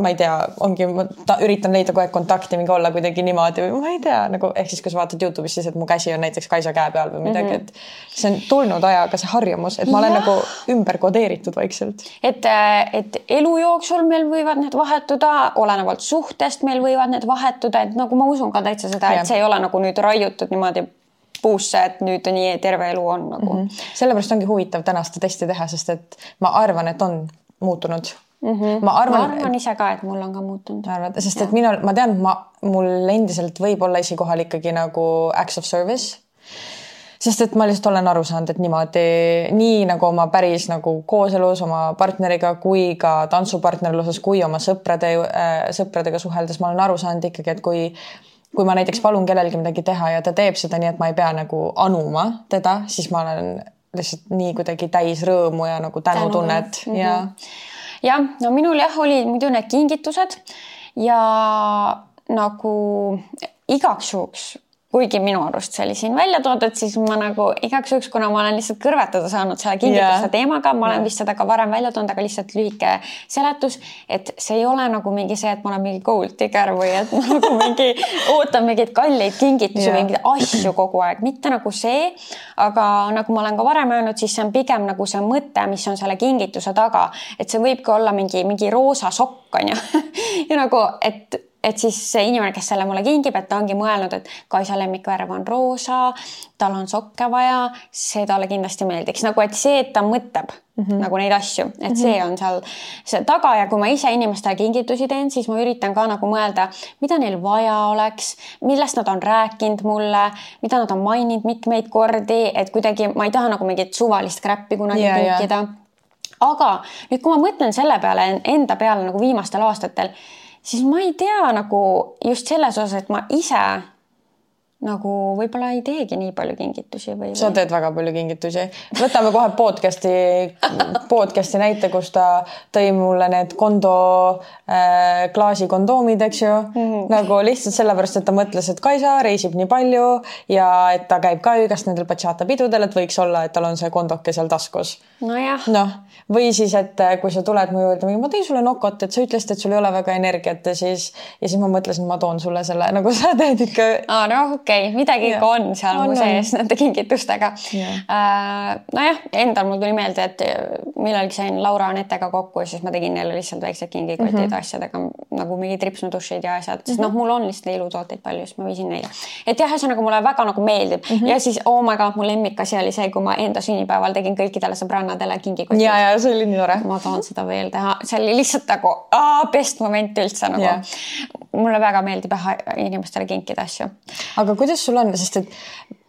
ma ei tea, ongi, ma ta, üritan leida kogu aeg kontakti, mingi olla kuidagi niimoodi või ma ei tea nagu ehk siis, kui sa vaatad Youtube'is siis, et mu käsi on näiteks Kaisa käe peal või midagi mm, -hmm. et see on tulnud ajaga, see harjumus, et ma olen ja. nagu ümber kodeeritud vaikselt. et, äh, et elu jooksul meil võivad need vahetuda, olenevalt suhtest meil võivad need vahetuda, et nagu ma usun ka täitsa seda, et see ei ole nagu nüüd raiutud niimoodi puusse, et nüüd nii terve elu on nagu mm. -hmm. sellepärast ongi huvitav täna seda testi teha, sest et ma arvan, et on muutunud Mm -hmm. ma arvan, ma arvan ise ka, et mul on ka muutunud. arvad, sest et minul, ma tean, ma, mul endiselt võib olla esikohal ikkagi nagu acts of service. sest et ma lihtsalt olen aru saanud, et niimoodi, nii nagu oma päris nagu kooselus oma partneriga kui ka tantsupartnerluses, kui oma sõprade äh,, sõpradega suheldes, ma olen aru saanud ikkagi, et kui kui ma näiteks palun kellelgi midagi teha ja ta teeb seda nii, et ma ei pea nagu anuma teda, siis ma olen lihtsalt nii kuidagi täis rõõmu ja nagu tänutunnet Tänu. ja mm -hmm jah, no minul jah, olid muidu need kingitused ja nagu igaks juhuks kuigi minu arust see oli siin välja toodud, siis ma nagu igaks juhuks, kuna ma olen lihtsalt kõrvetada saanud selle kingituste yeah. teemaga, ma olen vist seda ka varem välja toonud, aga lihtsalt lühike seletus, et see ei ole nagu mingi see, et ma olen mingi gold digger või et ma [laughs] nagu mingi ootan mingeid kalleid kingitusi yeah. või mingeid asju kogu aeg, mitte nagu see. aga nagu ma olen ka varem öelnud, siis see on pigem nagu see mõte, mis on selle kingituse taga, et see võibki olla mingi, mingi roosa sokk on ju [laughs] ja nagu, et et siis see inimene, kes selle mulle kingib, et ta ongi mõelnud, et Kaisa lemmikvärv on roosa, tal on sokke vaja, see talle kindlasti meeldiks, nagu et see, et ta mõtleb mm -hmm. nagu neid asju, et mm -hmm. see on seal see taga ja kui ma ise inimestele kingitusi teen, siis ma üritan ka nagu mõelda, mida neil vaja oleks, millest nad on rääkinud mulle, mida nad on maininud mitmeid kordi, et kuidagi ma ei taha nagu mingit suvalist crap'i kunagi yeah, kinkida yeah. aga nüüd, kui ma mõtlen selle peale enda peale nagu viimastel aastatel siis ma ei tea nagu just selles osas, et ma ise nagu võib-olla ei teegi nii palju kingitusi või, või...? sa teed väga palju kingitusi. võtame kohe podcast'i, podcast'i näite, kus ta tõi mulle need kondo äh, klaasikondoomid, eks ju mm. -hmm. nagu lihtsalt sellepärast, et ta mõtles, et Kaisa reisib nii palju ja et ta käib ka igast nendel bachata pidudel, et võiks olla, et tal on see kondoke seal taskus. nojah. noh, või siis, et äh, kui sa tuled mu juurde, ma tõin sulle nokot, et sa ütlesid, et sul ei ole väga energiat ja siis, ja siis ma mõtlesin, ma toon sulle selle, nagu sa teed ikka. aa, noh, okei okei okay,, midagi ikka on seal on, mu sees [laughs] nende kingitustega. Äh, nojah, endal mul tuli meelde, et millalgi sain Laura Anetega kokku ja siis ma tegin neile lihtsalt väiksed kingikotid mm -hmm. asjadega nagu mingid ripsnudušid ja asjad, sest mm -hmm. noh, mul on lihtsalt ilutooteid palju, siis ma viisin neile. et jah, ühesõnaga mulle väga nagu meeldib mm -hmm. ja siis oh my god, mu lemmikasi oli see, kui ma enda sünnipäeval tegin kõikidele sõbrannadele kingikotid. ja, ja see oli nii tore. ma tahan seda veel teha, see oli lihtsalt nagu best moment üldse nagu yeah mulle väga meeldib jah inimestele kinkida asju. aga kuidas sul on, sest et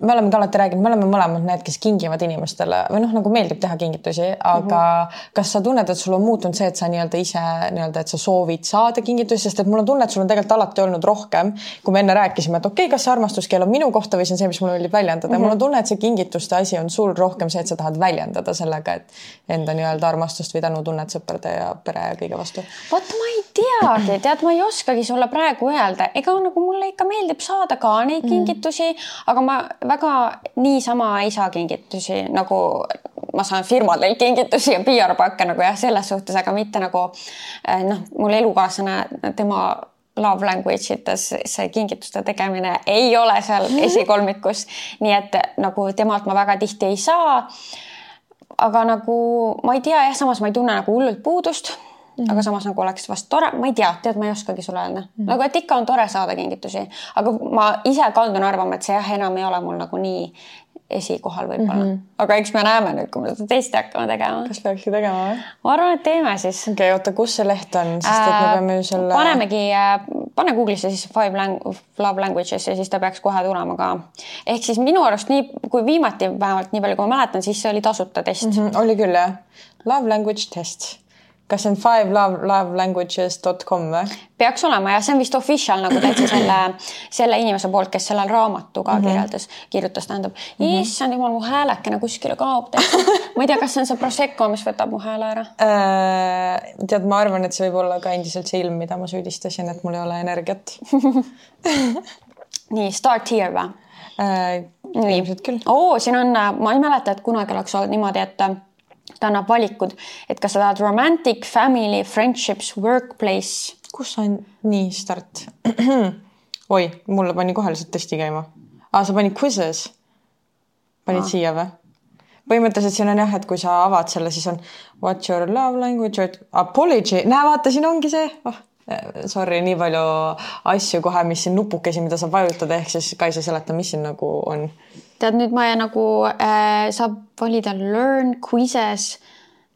me olemegi alati rääkinud, me oleme mõlemad need, kes kingivad inimestele või noh, nagu meeldib teha kingitusi, aga mm -hmm. kas sa tunned, et sul on muutunud see, et sa nii-öelda ise nii-öelda, et sa soovid saada kingitusi, sest et mul on tunne, et sul on tegelikult alati olnud rohkem, kui me enne rääkisime, et okei okay,, kas see armastuskeel on minu kohta või see on see, mis mulle meeldib väljendada mm. -hmm. mul on tunne, et see kingituste asi on sul rohkem see, et sa tahad väljendada sellega, et enda nii-öelda armastust või tänutunnet sõprade ja pere ja kõige vastu. vot ma ei teagi, tead, ma ei oskagi sulle praegu öelda, ega nagu mulle ikka meeldib saada ka neid kingitusi mm, -hmm. Aga ma väga niisama ei saa kingitusi nagu ma saan firmadelt kingitusi ja PR-pakke nagu jah, selles suhtes, aga mitte nagu eh, noh, mul elukaaslane, tema love language ites see kingituste tegemine ei ole seal esikolmikus, nii et nagu temalt ma väga tihti ei saa. aga nagu ma ei tea jah, samas ma ei tunne nagu hullult puudust Mm -hmm. aga samas nagu oleks vast tore, ma ei tea, tead, ma ei oskagi sulle öelda mm. -hmm. nagu, et ikka on tore saada kingitusi, aga ma ise kaldun arvama, et see jah, enam ei ole mul nagu nii esikohal võib-olla mm. -hmm. aga eks me näeme nüüd, kui me seda testi hakkame tegema. kas peakski tegema või? ma arvan, et teeme siis. okei okay,, oota, kus see leht on, sest et me äh, peame ju selle. panemegi, äh, pane Google'isse siis five lang love languages ja siis ta peaks kohe tulema ka. ehk siis minu arust nii, kui viimati vähemalt nii palju, kui ma mäletan, siis see oli tasuta test mm. -hmm, oli küll jah, love language test kas see on fivelovelanguages.com või? peaks olema ja see on vist official nagu täitsa selle, selle inimese poolt, kes selle raamatu ka mm -hmm. kirjeldas, kirjutas, tähendab mm -hmm.. issand jumal, mu häälekene kuskile kaob täitsa. ma ei tea, kas see on see Prosecco, mis võtab mu hääle ära äh,? tead, ma arvan, et see võib olla ka endiselt see ilm, mida ma süüdistasin, et mul ei ole energiat [laughs] nii, start here või äh,? ilmselt küll. oo, siin on, ma ei mäleta, et kunagi oleks olnud niimoodi, et ta annab valikud, et kas sa tahad romantic, family, friendships, workplace. kus on nii start [clears throat] oi, mulle pani kohe lihtsalt testi käima. aa, sa panid quizzes. panid Aa. siia või? põhimõtteliselt siin on jah, et kui sa avad selle, siis on what's your love language, apology, näe, vaata, siin ongi see oh sorry, nii palju asju kohe, mis siin nupukesi, mida saab vajutada, ehk siis Kaisa seleta, mis siin nagu on tead nüüd ma nagu äh, saab valida learn quizzes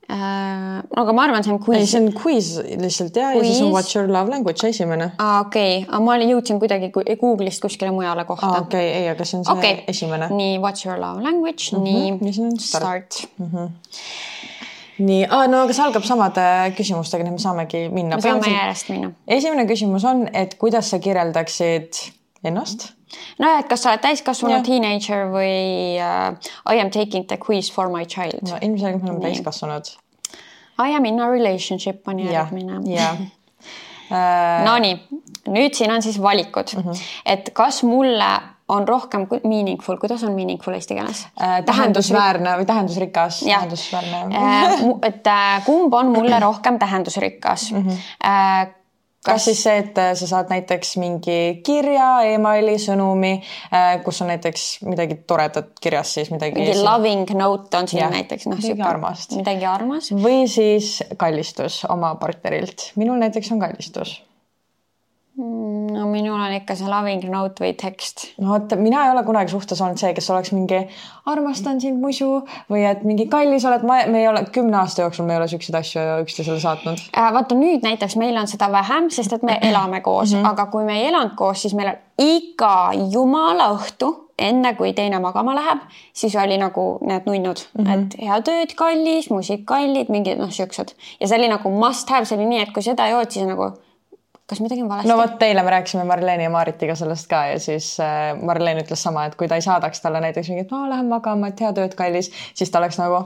äh,. aga ma arvan, see on quiz. see on quiz lihtsalt ja, ja siis on what's your love language esimene. aa, okei okay., aga ma jõudsin kuidagi Google'ist kuskile mujale kohta. okei okay,, ei, aga see on see okay. esimene. nii, what's your love language mm, -hmm. nii. start, start.. Mm -hmm nii ah,, no aga see algab samade küsimustega, nii me saamegi minna. me saame järjest minna. esimene küsimus on, et kuidas sa kirjeldaksid ennast nojah, et kas sa oled täiskasvanud teenager või uh, I am taking the quiz for my child. no ilmselgelt me oleme täiskasvanud. I am in a relationship on järgmine. [laughs] Nonii, nüüd siin on siis valikud mm, -hmm. et kas mulle on rohkem meaningful, kuidas on meaningful eesti keeles äh,? tähendusväärne või tähendusrikas. tähendusväärne äh,. et äh, kumb on mulle rohkem tähendusrikas mm? -hmm. Äh, kas siis see, et äh, sa saad näiteks mingi kirja e, emaili, sõnumi, äh, kus on näiteks midagi toredat kirjas, siis midagi. mingi loving note on siin ja, näiteks noh. midagi armast. midagi armas. või siis kallistus oma partnerilt. minul näiteks on kallistus no minul on ikka see loving note või tekst. no vot, mina ei ole kunagi suhtes olnud see, kes oleks mingi armastan sind musu või et mingi kallis oled, ma, me ei ole kümne aasta jooksul, me ei ole siukseid asju üksteisele saatnud äh,. vaata nüüd näiteks meil on seda vähem, sest et me elame koos mm, -hmm. aga kui me ei elanud koos, siis meil on iga jumala õhtu enne kui teine magama läheb, siis oli nagu need nunnud mm, -hmm. et head ööd, kallis, musik kallid, mingid noh, siuksed ja see oli nagu must have, see oli nii, et kui seda olnud, siis nagu kas midagi on valesti? no vot, eile me rääkisime Marlene ja Maritiga sellest ka ja siis äh, Marlene ütles sama, et kui ta ei saadaks talle näiteks mingit, no lähen magama, et head ööd, kallis, siis ta oleks nagu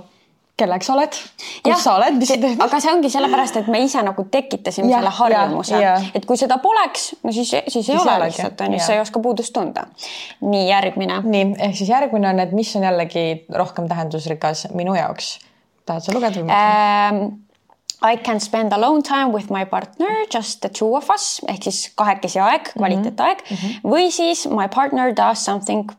kelleks oled, kus ja, sa oled, mis sa teed? aga see ongi sellepärast, et me ise nagu tekitasime ja, selle harjumuse, et kui seda poleks, no siis, siis ei siis ole lihtsalt on ju, sa ei oska puudust tunda. nii järgmine. nii ehk siis järgmine on, et mis on jällegi rohkem tähendusrikas minu jaoks. tahad sa lugeda või ähm,? I can spend alone time with my partner, just the two of us ehk siis kahekesi aeg, mhm. kvaliteetaeg mm -hmm. või siis my partner does something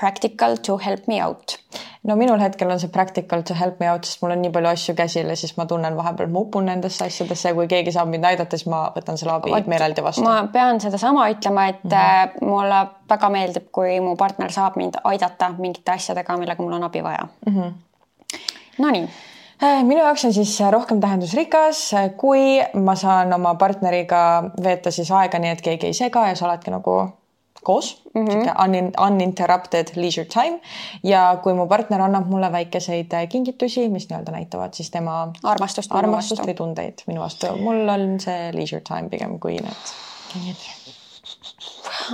practical to help me out. no minul hetkel on see practical to help me out, sest mul on nii palju asju käsil ja siis ma tunnen vahepeal, ma upun nendesse asjadesse ja kui keegi saab mind aidata, siis ma võtan selle abi Ot, meeleldi vastu. ma pean sedasama ütlema, et mm -hmm. mulle väga meeldib, kui mu partner saab mind aidata mingite asjadega, millega mul on abi vaja mm. -hmm. Nonii minu jaoks on siis rohkem tähendusrikas, kui ma saan oma partneriga veeta siis aega nii, et keegi ei sega ja sa oledki nagu koos mm, -hmm. uninterrupted leisure time ja kui mu partner annab mulle väikeseid äh, kingitusi, mis nii-öelda näitavad siis tema armastust, armastust või tundeid minu vastu, mul on see leisure time pigem kui need kingitused.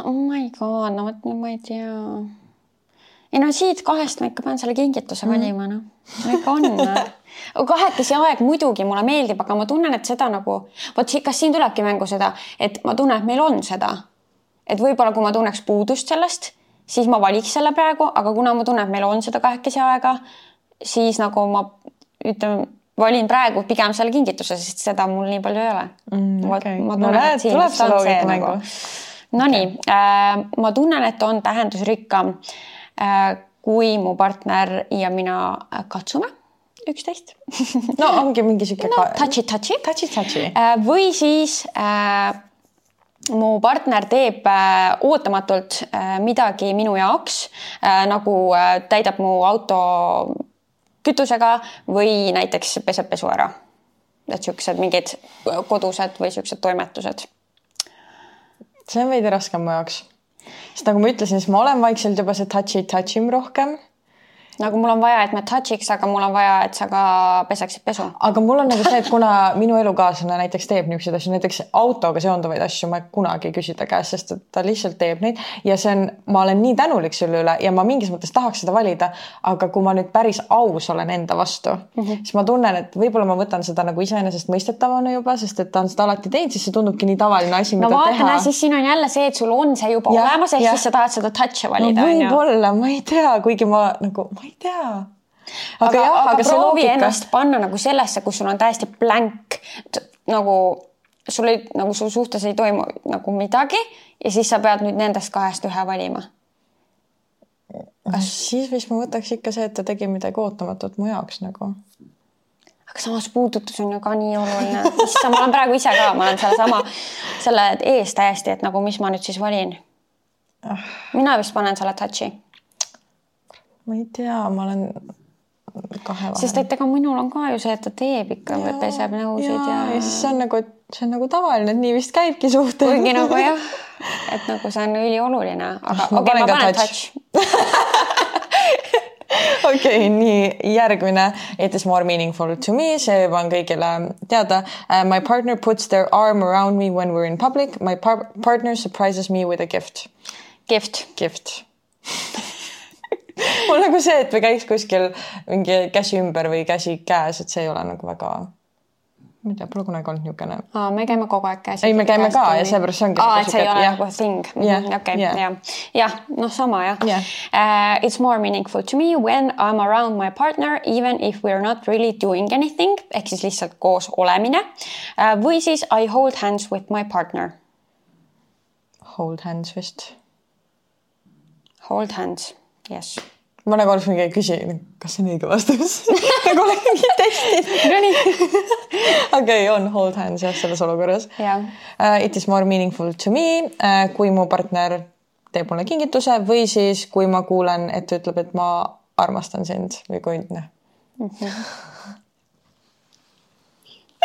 oh my god, no vot nüüd ma ei tea. ei no siit kahest ma ikka pean selle kingituse mhm. valima mm., noh. no ikka on [laughs] kahekesi aeg muidugi mulle meeldib, aga ma tunnen, et seda nagu, vot kas siin tulebki mängu seda, et ma tunnen, et meil on seda et võib-olla kui ma tunneks puudust sellest, siis ma valiks selle praegu, aga kuna ma tunnen, et meil on seda kahekesi aega, siis nagu ma ütleme, valin praegu pigem selle kingituse, sest seda mul nii palju ei ole mm,. Okay. no näed, tuleb see loogika mängu nagu.. Nonii okay. äh,, ma tunnen, et on tähendusrikkam äh,, kui mu partner ja mina katsume üksteist [laughs] no ongi mingi sihuke no, touchy, touchy. Touchy, touchy. Äh, või siis äh, mu partner teeb äh, ootamatult äh, midagi minu jaoks, äh, nagu täidab mu auto kütusega või näiteks peseb pesu ära. et siuksed mingid kodused või siuksed toimetused. see on veidi raskem mu jaoks, sest nagu ma ütlesin, siis ma olen vaikselt juba see touchy touch im rohkem nagu mul on vaja, et me touch'iks, aga mul on vaja, et sa ka peseksid pesu. aga mul on nagu see, et kuna minu elukaaslane näiteks teeb niisuguseid asju, näiteks autoga seonduvaid asju ma kunagi ei küsi ta käest, sest et ta lihtsalt teeb neid ja see on, ma olen nii tänulik selle üle ja ma mingis mõttes tahaks seda valida. aga kui ma nüüd päris aus olen enda vastu mm, -hmm. siis ma tunnen, et võib-olla ma võtan seda nagu iseenesestmõistetavana juba, sest et ta on seda alati teinud, siis see tundubki nii tavaline asi, mida no, vaata, teha. siis siin on jälle see, et sul on see juba ja, olemas, ehk siis sa tahad seda touch'i valida no,. võib-olla, ma ei tea, kuigi ma nagu, ma ei tea. aga, aga jah, aga, aga proovi loogika... ennast panna nagu sellesse, kus sul on täiesti blank nagu sul ei, nagu sul suhtes ei toimu nagu midagi ja siis sa pead nüüd nendest kahest ühe valima. kas siis vist ma võtaks ikka see, et ta tegi midagi ootamatut mu jaoks nagu. aga samas puudutus on ju ka nii oluline. issand, ma olen praegu ise ka, ma olen sellesama, selle ees täiesti, et nagu, mis ma nüüd siis valin. Ah. mina vist panen selle touch'i ma ei tea, ma olen kahe vahel. sest et ega minul on ka ju see, et ta teeb ikka, peseb nõusid ja, ja.... ja siis see on nagu, see on nagu tavaline, et nii vist käibki suhted. kuigi nagu jah, et nagu see on ülioluline, aga okei okay,, ma panen touch, touch. [laughs] okei okay,, nii järgmine. It is more meaningful to me, see juba on kõigile teada uh,. My partner puts their arm around me when we are in public. My par partner surprises me with a gift. Gift. Gift [laughs] [laughs] mul nagu see, et me käiks kuskil mingi käsi ümber või käsi käes, et see ei ole nagu väga ma ei tea, pole kunagi olnud niisugune. aa, me käime kogu aeg käes. ei, me käime ka ja seepärast see ongi. aa, et see ei ole nagu thing. okei, jah. jah, noh, sama jah yeah.. Uh, it's more meaningful to me when I am around my partner even if we are not really doing anything ehk siis lihtsalt koos olemine uh,. või siis I hold hands with my partner. Hold hands vist. Hold hands Yes ma nagu oleks mingi küsi, kas see on õige vastus? [laughs] Nagu oleks mingi testid Nonii. okei, on hold hands jah, selles olukorras. Yeah.. Uh, it is more meaningful to me uh,, kui mu partner teeb mulle kingituse või siis, kui ma kuulen, et ta ütleb, et ma armastan sind või kui noh. Mm -hmm.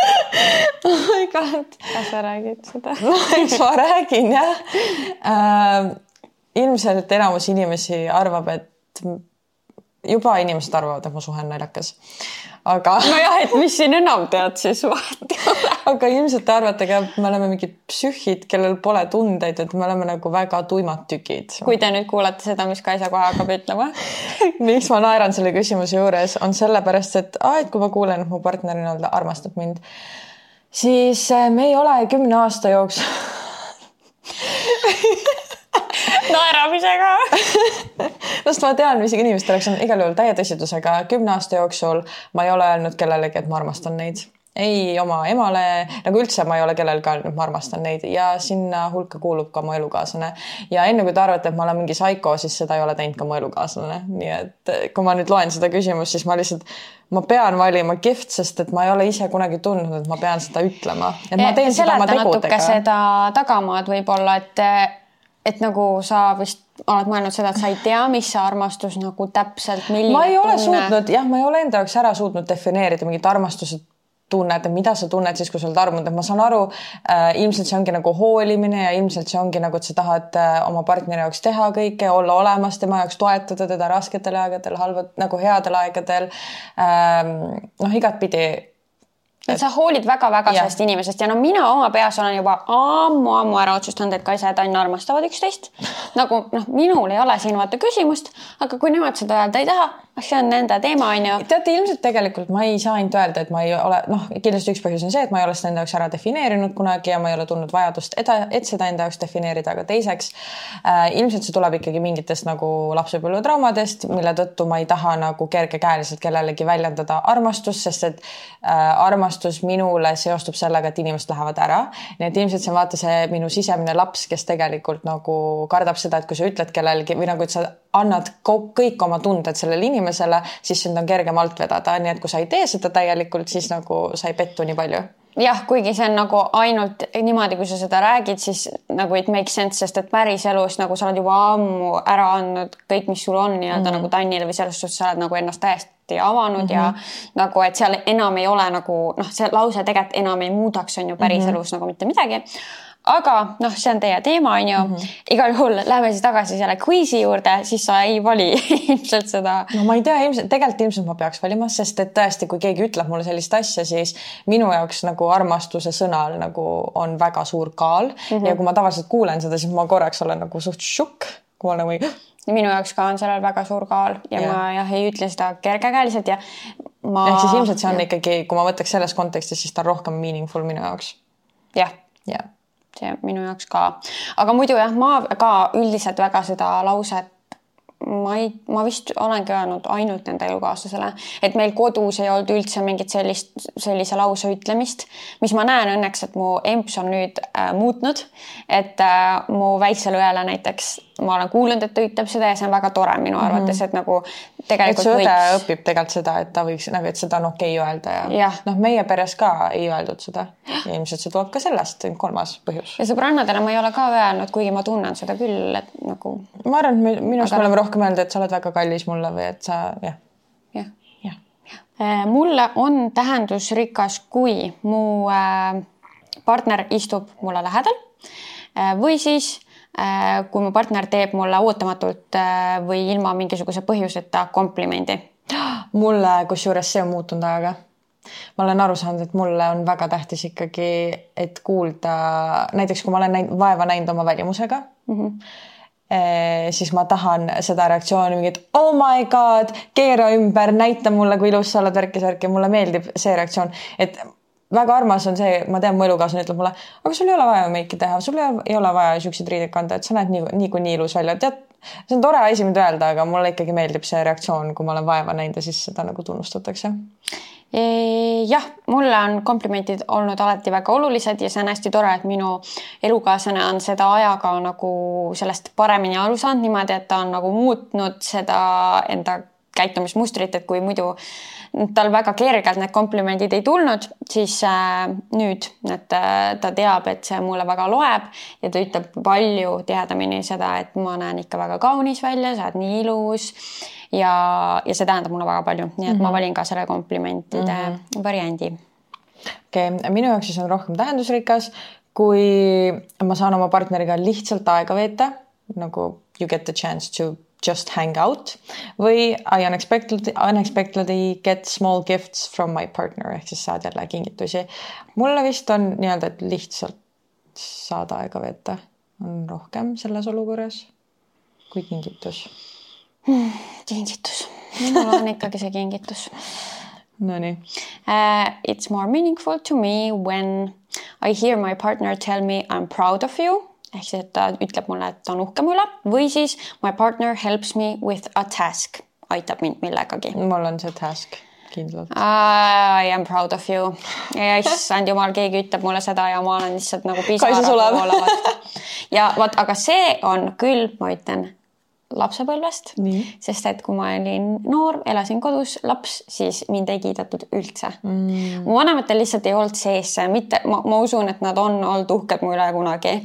[laughs] oh my god. kas sa räägid seda? No eks [laughs] ma räägin jah. Uh, ilmselt enamus inimesi arvab, et juba inimesed arvavad, et ma suhen naljakas. aga. nojah, et mis siin enam tead siis vahet ei ole. aga ilmselt te arvate ka, et me oleme mingid psühhid, kellel pole tundeid, et me oleme nagu väga tuimad tükid. kui te nüüd kuulate seda, mis Kaisa kohe hakkab ütlema [laughs] miks ma naeran selle küsimuse juures, on sellepärast, et aa, et kui ma kuulen, et mu partner nii-öelda armastab mind, siis eh, me ei ole kümne aasta jooksul [laughs] [laughs] naeramisega [laughs] sest ma tean, mis inimestel oleks igal juhul täie tõsidusega. Kümne aasta jooksul ma ei ole öelnud kellelegi, et ma armastan neid. Ei oma emale, nagu üldse ma ei ole kellelgi öelnud, ma armastan neid. Ja sinna hulka kuulub ka mu elukaaslane. ja enne kui te arvate, et ma olen mingi saiko, siis seda ei ole teinud ka mu elukaaslane, nii et kui ma nüüd loen seda küsimust, siis ma lihtsalt, ma pean valima gift, sest et ma ei ole ise kunagi tundnud, et ma pean seda ütlema, et ma teen seda oma tegudega. seda tagamaad võib-olla, et et nagu sa vist oled mõelnud seda, et sa ei tea, mis see armastus nagu täpselt, milline ma ei ole tunne... suutnud, jah, ma ei ole enda jaoks ära suutnud defineerida mingit armastuse tunned, et mida sa tunned siis, kui sa oled armunud, et ma saan aru äh,, ilmselt see ongi nagu hoolimine ja ilmselt see ongi nagu, et sa tahad äh, oma partneri jaoks teha kõike, olla olemas tema jaoks, toetada teda rasketel aegadel, halvad nagu headel aegadel ähm,. noh, igatpidi et sa hoolid väga-väga sellest inimesest ja no mina oma peas olen juba ammu-ammu ära otsustanud, et Kaisa ja Tann armastavad üksteist. nagu noh, minul ei ole siin vaata küsimust, aga kui nemad seda öelda ei taha, see on nende teema, onju. teate, ilmselt tegelikult ma ei saa ainult öelda, et ma ei ole, noh, kindlasti üks põhjus on see, et ma ei ole seda enda jaoks ära defineerinud kunagi ja ma ei ole tundnud vajadust, et seda enda jaoks defineerida, aga teiseks äh, ilmselt see tuleb ikkagi mingitest nagu lapsepõlvetraumadest, mille tõttu ma ei taha nagu kergekäeliselt kellelegi väljendada armastust, sest et äh, armastus minule seostub sellega, et inimesed lähevad ära. nii et ilmselt see on vaata see minu sisemine laps, kes tegelikult nagu kardab seda, et kui sa ütled kellelegi või nagu, et sa annad kõik oma tunded sellele inimesele, siis sind on kergem alt vedada, nii et kui sa ei tee seda täielikult, siis nagu sa ei pettu nii palju jah, kuigi see on nagu ainult niimoodi, kui sa seda räägid, siis nagu it makes sense, sest et päriselus nagu sa oled juba ammu ära andnud kõik, mis sul on nii-öelda mm -hmm. nagu Tannile või selles suhtes sa oled nagu ennast täiesti avanud mm -hmm. ja nagu, et seal enam ei ole nagu noh, see lause tegelikult enam ei muudaks, on ju päriselus mm -hmm. nagu mitte midagi aga noh, see on teie teema, on ju mm. -hmm. igal juhul lähme siis tagasi selle quizi juurde, siis sa ei vali [laughs] ilmselt seda. no ma ei tea, ilmselt tegelikult ilmselt ma peaks valima, sest et tõesti, kui keegi ütleb mulle sellist asja, siis minu jaoks nagu armastuse sõnal nagu on väga suur kaal mm -hmm. ja kui ma tavaliselt kuulen seda, siis ma korraks olen nagu suht šokk, kui ma nagu ei [gasps] minu jaoks ka on sellel väga suur kaal ja, ja. ma jah ei ütle seda kergekäeliselt ja ma. ehk siis ilmselt see on ja. ikkagi, kui ma võtaks selles kontekstis, siis ta on rohkem meaningful minu jaoks. jah. jah see minu jaoks ka, aga muidu jah, ma ka üldiselt väga seda lauset ma ei, ma vist olengi öelnud ainult enda elukaaslasele, et meil kodus ei olnud üldse mingit sellist, sellise lause ütlemist, mis ma näen õnneks, et mu emps on nüüd äh, muutnud, et äh, mu väiksele õele näiteks ma olen kuulnud, et ta ütleb seda ja see on väga tore minu mhm. arvates mm, -hmm. et nagu tegelikult. et su õde võiks... õpib tegelikult seda, et ta võiks nagu, et seda on okei okay öelda ja, ja. noh, meie peres ka ei öeldud seda ja ilmselt see tuleb ka sellest, kolmas põhjus. ja sõbrannadele ma ei ole ka öelnud, kuigi ma tunnen seda küll, et nagu. ma arvan, et minu arust Aga... me oleme rohkem öelnud, et sa oled väga kallis mulle või et sa jah. jah ja. ja. Äh, mulle on tähendusrikas, kui mu äh, partner istub mulle lähedal äh, või siis kui mu partner teeb mulle ootamatult äh, või ilma mingisuguse põhjuseta komplimendi. mulle, kusjuures see on muutunud ajaga. ma olen aru saanud, et mulle on väga tähtis ikkagi, et kuulda, näiteks kui ma olen näinud, vaeva näinud oma välimusega mm. -hmm siis ma tahan seda reaktsiooni mingit oh my god, keera ümber, näita mulle, kui ilus sa oled, värki-särki, mulle meeldib see reaktsioon, et väga armas on see, ma tean, mu elukaaslane ütleb mulle, aga sul ei ole vaja meiki teha, sul ei ole vaja siukseid riideid kanda, et sa näed nii, niikuinii ilus välja, tead. see on tore asi, mida öelda, aga mulle ikkagi meeldib see reaktsioon, kui ma olen vaeva näinud ja siis seda nagu tunnustatakse. jah, mulle on komplimentid olnud alati väga olulised ja see on hästi tore, et minu elukaaslane on seda ajaga nagu sellest paremini aru saanud niimoodi, et ta on nagu muutnud seda enda käitumismustrit, et kui muidu tal väga kergelt need komplimendid ei tulnud, siis äh, nüüd, et äh, ta teab, et see mulle väga loeb ja ta ütleb palju tihedamini seda, et ma näen ikka väga kaunis välja, sa oled nii ilus ja, ja see tähendab mulle väga palju, nii et mm -hmm. ma mhm. valin ka selle komplimentide mm -hmm. variandi. okei okay., minu jaoks siis on rohkem tähendusrikas, kui ma saan oma partneriga lihtsalt aega veeta, nagu you get the chance to just hang out või I unexpectedly, unexpectedly get small gifts from my partner ehk siis saad jälle kingitusi. mulle vist on nii-öelda, et lihtsalt saada aega veeta on rohkem selles olukorras kui kingitus hmm,. kingitus, minul on ikkagi see kingitus Nonii uh,. It's more meaningful to me when I hear my partner tell me I am proud of you ehk siis, et ta ütleb mulle, et ta on uhke mu üle või siis my partner helps me with a task, aitab mind millegagi. mul on see task kindlalt. I am proud of you. ja issand jumal, keegi ütleb mulle seda ja ma olen lihtsalt nagu pisarad ja vot, aga see on küll, ma ütlen lapsepõlvest, sest et kui ma olin noor, elasin kodus, laps, siis mind ei kiidetud üldse. Mm.. mu vanematel lihtsalt ei olnud sees see, mitte ma, ma usun, et nad on olnud uhked mu üle kunagi,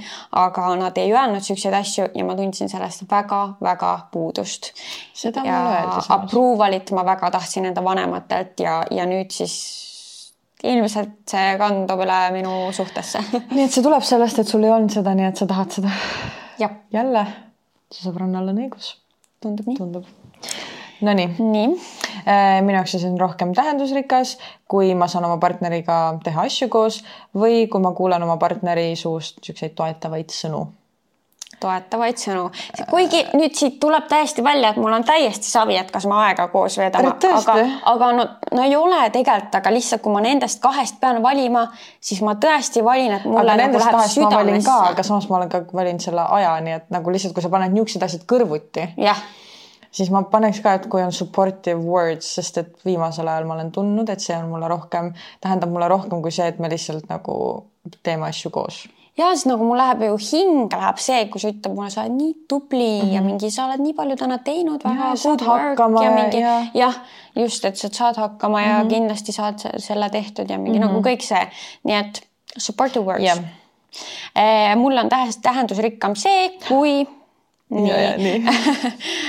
aga nad ei öelnud siukseid asju ja ma tundsin sellest väga-väga puudust. seda mulle öeldi. Approval'it ma väga tahtsin enda vanematelt ja, ja nüüd siis ilmselt see kandub üle minu suhtesse. Nii et see tuleb sellest, et sul ei olnud seda, nii et sa tahad seda. jälle, su sõbrannal on õigus. tundub nii. tundub. Nonii nii, Äh, minu jaoks on see rohkem tähendusrikas, kui ma saan oma partneriga teha asju koos või kui ma kuulen oma partneri suust niisuguseid toetavaid sõnu. Toetavaid sõnu. kuigi nüüd siit tuleb täiesti välja, et mul on täiesti savi, et kas me aega koos Tõesti? aga, aga no, no ei ole tegelikult, aga lihtsalt kui ma nendest kahest pean valima, siis ma tõesti valin, et mulle aga nagu läheb ma ka, aga südamesse. samas ma olen ka valinud selle aja, nii et nagu lihtsalt, kui sa paned niisugused asjad kõrvuti, jah, siis ma paneks ka, et kui on supportive words, sest et viimasel ajal ma olen tundnud, et see on mulle rohkem, tähendab mulle rohkem kui see, et me lihtsalt nagu teeme asju koos. Ja siis nagu mul läheb ju hing läheb see, kui sa ütled mulle, sa oled nii tubli mm -hmm. ja mingi, sa oled nii palju täna teinud, väga Mhm. Ja, good work hakkama ja ja- mingi ja- jah, just, et sa saad hakkama ja mm -hmm. kindlasti saad se- selle tehtud ja mingi mm -hmm. nagu kõik see, nii et supportive words Jah. yeah. mul on tähes tähendusrikkam see, kui ja, ja nii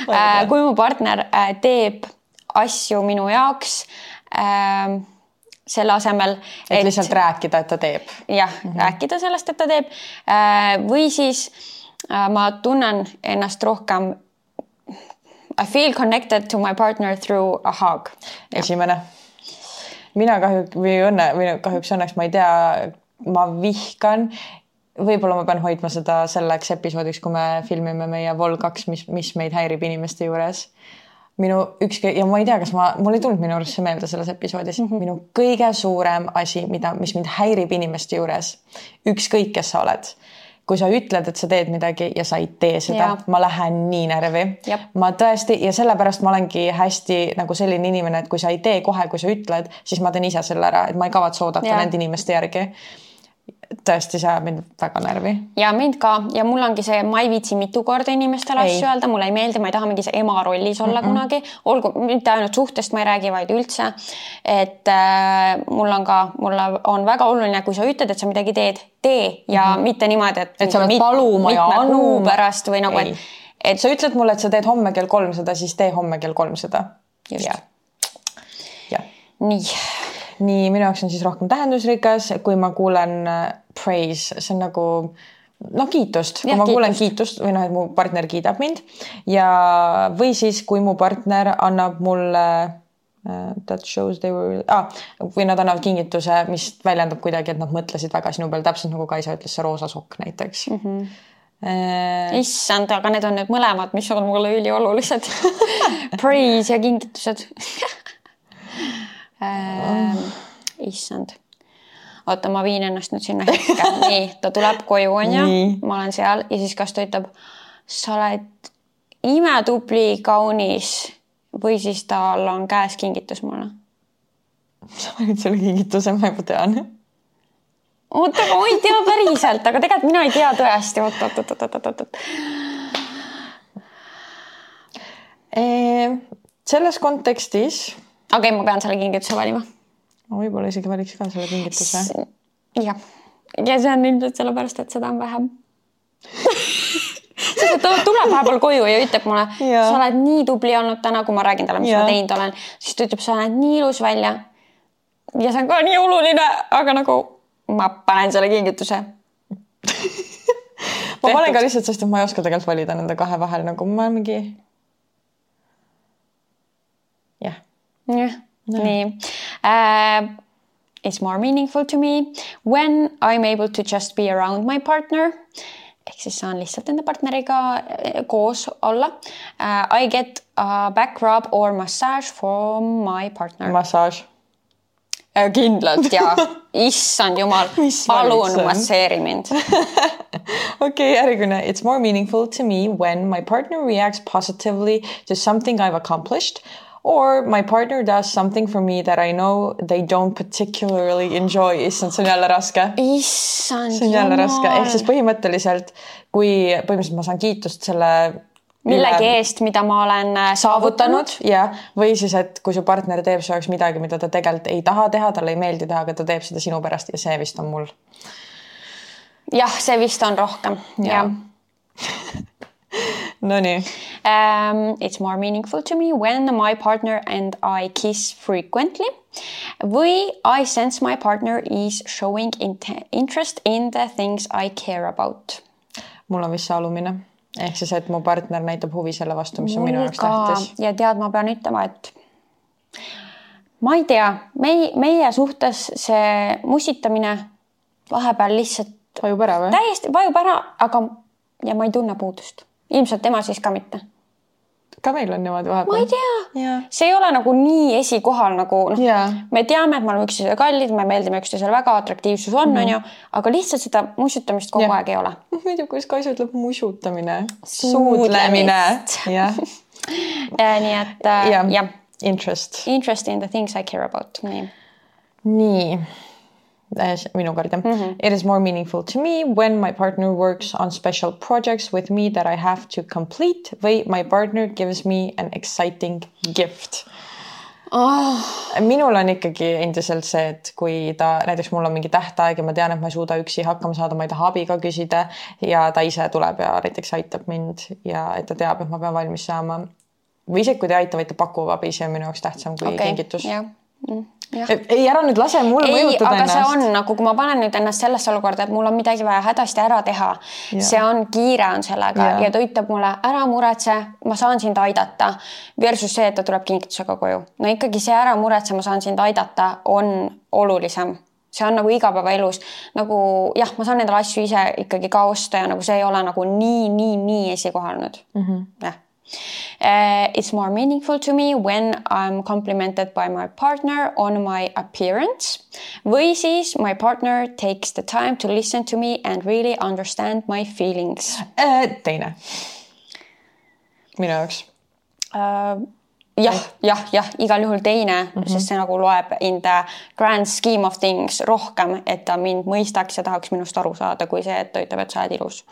Äh, [laughs] kui mu partner äh, teeb asju minu jaoks selle asemel, et lihtsalt rääkida, et ta teeb. jah mm -hmm. rääkida sellest, et ta teeb äh, või siis äh, ma tunnen ennast rohkem. I feel connected to my partner through a hug. esimene. mina kahjuks või õnne või kahjuks õnneks ma ei tea, ma vihkan. võib-olla ma pean hoidma seda selleks episoodiks, kui me filmime meie Vol kaks, mis, mis meid häirib inimeste juures. Minu üks ja ma ei tea, kas ma, mul ei tulnud minu arust see meelde selles episoodis. Mm, -hmm. minu kõige suurem asi, mida, mis mind häirib inimeste juures, ükskõik, kes sa oled. Kui sa ütled, et sa teed midagi ja sa ei tee seda ma lähen nii närvi. Ma tõesti ja sellepärast ma olengi hästi nagu selline inimene, et kui sa ei tee kohe, kui sa ütled, siis ma teen ise selle ära, et ma ei kavatse oodata nende inimeste järgi. Tõesti, see ajab mind väga närvi. ja mind ka ja mul ongi see, ma ei viitsi mitu korda inimestele asju öelda, mulle ei meeldi, ma ei taha mingi see ema rollis olla mm -mm. kunagi, olgu mitte ainult suhtest ma ei räägi, vaid üldse. et äh, mul on ka, mulle on väga oluline, kui sa ütled, et sa midagi teed, tee ja mm -hmm. mitte niimoodi, et. et sa pead paluma ja anuma. pärast või nagu, et, et sa ütled mulle, et sa teed homme kell kolm seda, siis tee homme kell kolm seda. Just. nii nii minu jaoks on siis rohkem tähendusrikas, kui ma kuulen äh, praise, see on nagu noh, kiitust, kui Jah, ma kuulen kiitust. kiitust või noh, et mu partner kiidab mind ja, või siis, kui mu partner annab mulle äh, that shows they were ah,, või nad annavad kingituse, mis väljendab kuidagi, et nad mõtlesid väga sinu peale, täpselt nagu Kaisa ütles, see roosa sokk näiteks mm. -hmm. Issand, aga need on nüüd mõlemad, mis on mulle üliolulised [laughs] Praise ja kingitused [laughs] ähm, issand. oota, ma viin ennast nüüd sinna hetke, [laughs] nii, ta tuleb koju, onju, ma olen seal ja siis kas ta ütleb, sa oled imetubli, kaunis või siis tal on käes kingitus mulle. sa panid selle kingituse, ma juba tean. oota, ma ei tea päriselt, aga tegelikult mina ei tea tõesti, oot, oot, oot, oot, oot, oot, oot. selles kontekstis okei okay,, ma pean selle kingituse valima ma võib-olla isegi valiks ka selle kingituse. jah, ja see on ilmselt sellepärast, et seda on vähem [laughs] sest ta tuleb vahepeal koju ja ütleb mulle, sa oled nii tubli olnud täna, kui ma räägin talle, mis Jaa. ma teinud olen, siis ta ütleb, sa näed nii ilus välja. ja see on ka nii oluline, aga nagu ma panen selle kingituse. [laughs] ma panen ka lihtsalt, sest et ma ei oska tegelikult valida nende kahe vahel nagu ma mingi. Jah, jah, nii uh,. It's more meaningful to me when I am able to just be around my partner ehk siis saan lihtsalt enda partneriga eh, koos olla uh,. I get a back rub or massage from my partner. massaaž. Äh, kindlalt ja [laughs] issand jumal, Mis palun valik see on? masseeri mind. [laughs] okei, järgmine. It's more meaningful to me when my partner reacts positively to something I've accomplished or my partner does something for me that I know they don't particularly enjoy. issand, see on jälle raske. issand see on jälle raske, ehk siis põhimõtteliselt, kui põhimõtteliselt ma saan kiitust selle millegi eest, mida ma olen äh, saavutanud. saavutanud ja, või siis, et kui su partner teeb su jaoks midagi, mida ta tegelikult ei taha teha, talle ei meeldi teha, aga ta teeb seda sinu pärast ja see vist on mul. jah, see vist on rohkem, jah [laughs] [laughs] Nonii, Um, it's more meaningful to me when my partner and I kiss frequently või I sense my partner is showing interest in the things I care about. mul on vist see alumine ehk siis, et mu partner näitab huvi selle vastu, mis on minu jaoks tähtis. ja tead, ma pean ütlema, et ma ei tea, meie, meie suhtes see mussitamine vahepeal lihtsalt vajub ära või? täiesti vajub ära, aga ja ma ei tunne puudust. Ilmselt tema siis ka mitte. ka meil on niimoodi vahepeal. ma ei tea, see ei ole nagu nii esikohal nagu noh yeah., me teame, et me oleme üksteisele kallid, me meeldime üksteisele väga, atraktiivsus on, mhm. onju, aga lihtsalt seda mussutamist kogu yeah. aeg ei ole. [laughs] muidu, kuidas Kaisa ütleb mussutamine, suudlemine. jah. [laughs] nii et äh, jah ja. ja.. Interest. Interest in the things I care about, nii. nii minu kord jah mm -hmm.. It is more meaningful to me when my partner works on special projects with me that I have to complete või my partner gives me an exciting gift oh.. minul on ikkagi endiselt see, et kui ta näiteks mul on mingi tähtaeg ja ma tean, et ma ei suuda üksi hakkama saada, ma ei taha abi ka küsida ja ta ise tuleb ja näiteks aitab mind ja et ta teab, et ma pean valmis saama. või isegi kui ta ei aita, vaid ta pakub abi, see on minu jaoks tähtsam kui okay. kingitus. Mm ei, ära nüüd lase mul ei, mõjutada aga ennast. see on nagu, kui ma panen nüüd ennast sellesse olukorda, et mul on midagi vaja hädasti ära teha, see on kiire on sellega ja. ja ta ütleb mulle, ära muretse, ma saan sind aidata. Versus see, et ta tuleb kingitusega koju. no ikkagi see ära muretse, ma saan sind aidata, on olulisem see on nagu igapäevaelus nagu jah, ma saan endale asju ise ikkagi ka osta ja nagu see ei ole nagu nii, nii, nii esikohal nüüd mm. -hmm. jah Uh, it's more meaningful to me when I'm complimented by my partner on my appearance või siis my partner takes the time to listen to me and really understand my feelings uh,. teine. minu jaoks uh, jah, jah, jah, igal juhul teine mm, -hmm. sest see nagu loeb in the grand scheme of things rohkem, et ta mind mõistaks ja tahaks minust aru saada, kui see, et ta ütleb, et sa oled ilus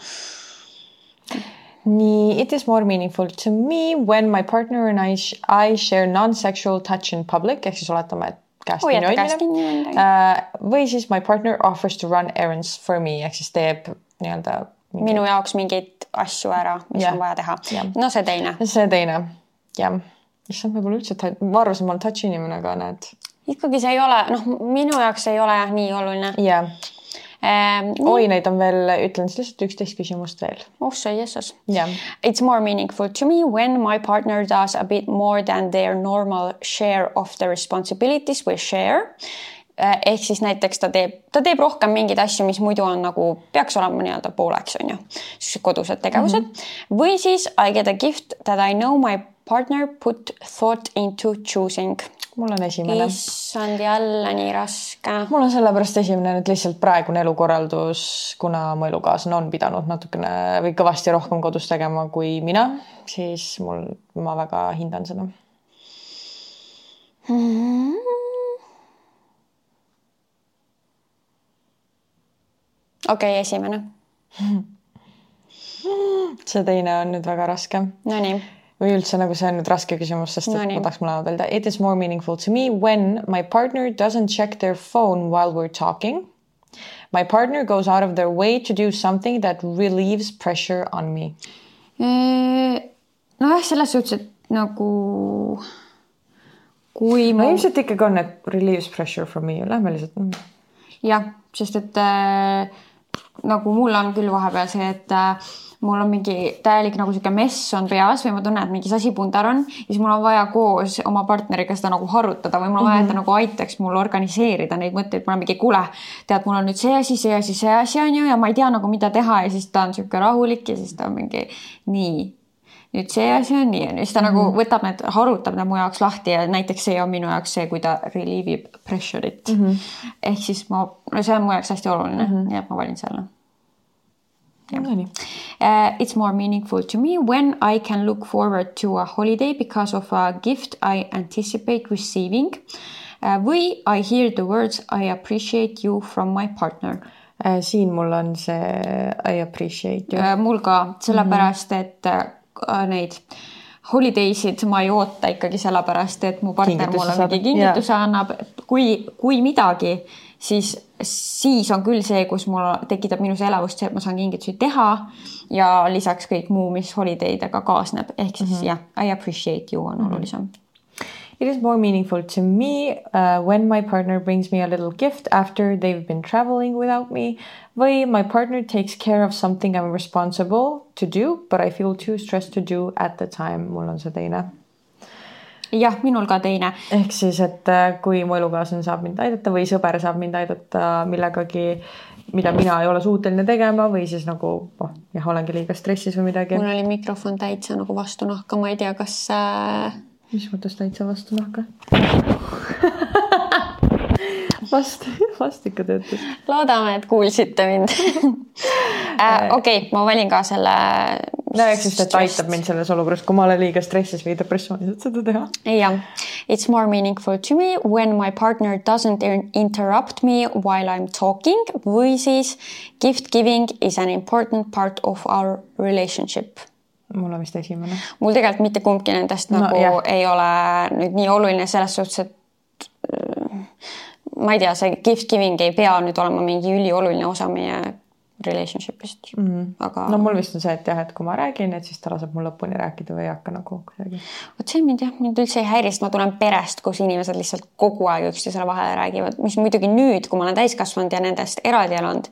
nii, it is more meaningful to me when my partner and I, I share non-sexual touch in public ehk siis oletame, et käest kinni hoidmine või siis my partner offers to run errands for me ehk siis teeb nii-öelda mingi.... minu jaoks mingeid asju ära, mis yeah. on vaja teha yeah.. no see teine. see teine, jah. issand, ma pole üldse, ma arvasin, ma olen touch inimene, aga näed. ikkagi see ei ole, noh, minu jaoks ei ole jah nii oluline. jah yeah ähm,. oi, neid on veel, ütlen siis lihtsalt üksteist küsimust veel. oh sa jessas yeah.. It's more meaningful to me when my partner does a bit more than their normal share of the responsibilities või share ehk siis näiteks ta teeb, ta teeb rohkem mingeid asju, mis muidu on nagu, peaks olema nii-öelda pooleks, on ju, siis kodused tegevused mm. -hmm. või siis I get a gift that I know my partner put thought into choosing mul on esimene. issand, jälle nii raske. mul on sellepärast esimene nüüd lihtsalt praegune elukorraldus, kuna mu elukaaslane on pidanud natukene või kõvasti rohkem kodus tegema kui mina, siis mul, ma väga hindan seda mm. -hmm. Okei okay,, esimene [laughs] see teine on nüüd väga raske. Nonii või üldse nagu see on nüüd raske küsimus, sest no, et ma tahaks mõlemad öelda. It is more meaningful to me when my partner doesn't check their phone while we're talking. My partner goes out of their way to do something that relieves pressure on me. nojah, selles suhtes, et nagu kui ma. no ilmselt ikkagi on, et relieves pressure from me, lähme lihtsalt. jah, sest et äh, nagu mul on küll vahepeal see, et äh, mul on mingi täielik nagu sihuke mess on peas või ma tunnen, et mingi sasipundar on, siis mul on vaja koos oma partneriga seda nagu harutada või mul on vaja, et ta mhm. nagu aitaks mul organiseerida neid mõtteid, mul on mingi, kuule, tead, mul on nüüd see asi, see asi, see asi on ju ja ma ei tea nagu, mida teha ja siis ta on sihuke rahulik ja siis ta on mingi nii nüüd see asi on nii, siis ta mm -hmm. nagu mhm. võtab need, harutab need mu jaoks lahti ja näiteks see on minu jaoks see, kui ta relieve ib pressure'it mm. -hmm. ehk siis ma, no see on mu jaoks hästi oluline mm, -hmm. nii et ma valin selle No uh, it's more meaningful to me when I can look forward to a holiday because of a gift I anticipate receiving uh,. või I hear the words I appreciate you from my partner uh,. siin mul on see I appreciate you uh,. mul ka, sellepärast mm -hmm. et uh, neid holiday sid ma ei oota ikkagi sellepärast, et mu partner mulle mingi kingituse yeah. annab, kui, kui midagi siis, siis on küll see, kus mul tekitab minus elavust see, et ma saan kingitusi teha ja lisaks kõik muu, mis holiday dega kaasneb, ehk siis mm -hmm. jah, I appreciate you on mm -hmm. olulisem. It is more meaningful to me uh, when my partner brings me a little gift after they've been traveling without me või my partner takes care of something I am responsible to do but I feel too stressed to do at the time. mul on see teine jah, minul ka teine. ehk siis, et äh, kui mu elukaaslane saab mind aidata või sõber saab mind aidata millegagi, mida mina ei ole suuteline tegema või siis nagu noh, jah, olengi liiga stressis või midagi. mul oli mikrofon täitsa nagu vastu nahka, ma ei tea, kas äh mis mõttes täitsa vastu nahka [laughs] vast, [laughs] vast ikka töötas. loodame, et kuulsite mind [laughs] äh, okei okay,, ma valin ka selle. no eks siis, et aitab mind selles olukorras, kui ma olen liiga stressis või depressioonis, et seda teha. jah, it's more meaningful to me when my partner doesn't interrupt me while I am talking või siis gift giving is an important part of our relationship mul on vist esimene. mul tegelikult mitte kumbki nendest no, nagu jah. ei ole nüüd nii oluline selles suhtes, et äh, ma ei tea, see gift giving ei pea nüüd olema mingi ülioluline osa meie relationship'ist mm. -hmm. aga. no mul vist on see, et jah, et kui ma räägin, et siis ta laseb mul lõpuni rääkida või ei hakka nagu kuidagi. vot see mind jah, mind üldse ei häiri, sest ma tulen perest, kus inimesed lihtsalt kogu aeg üksteisele vahele räägivad, mis muidugi nüüd, kui ma olen täiskasvanud ja nendest eraldi elanud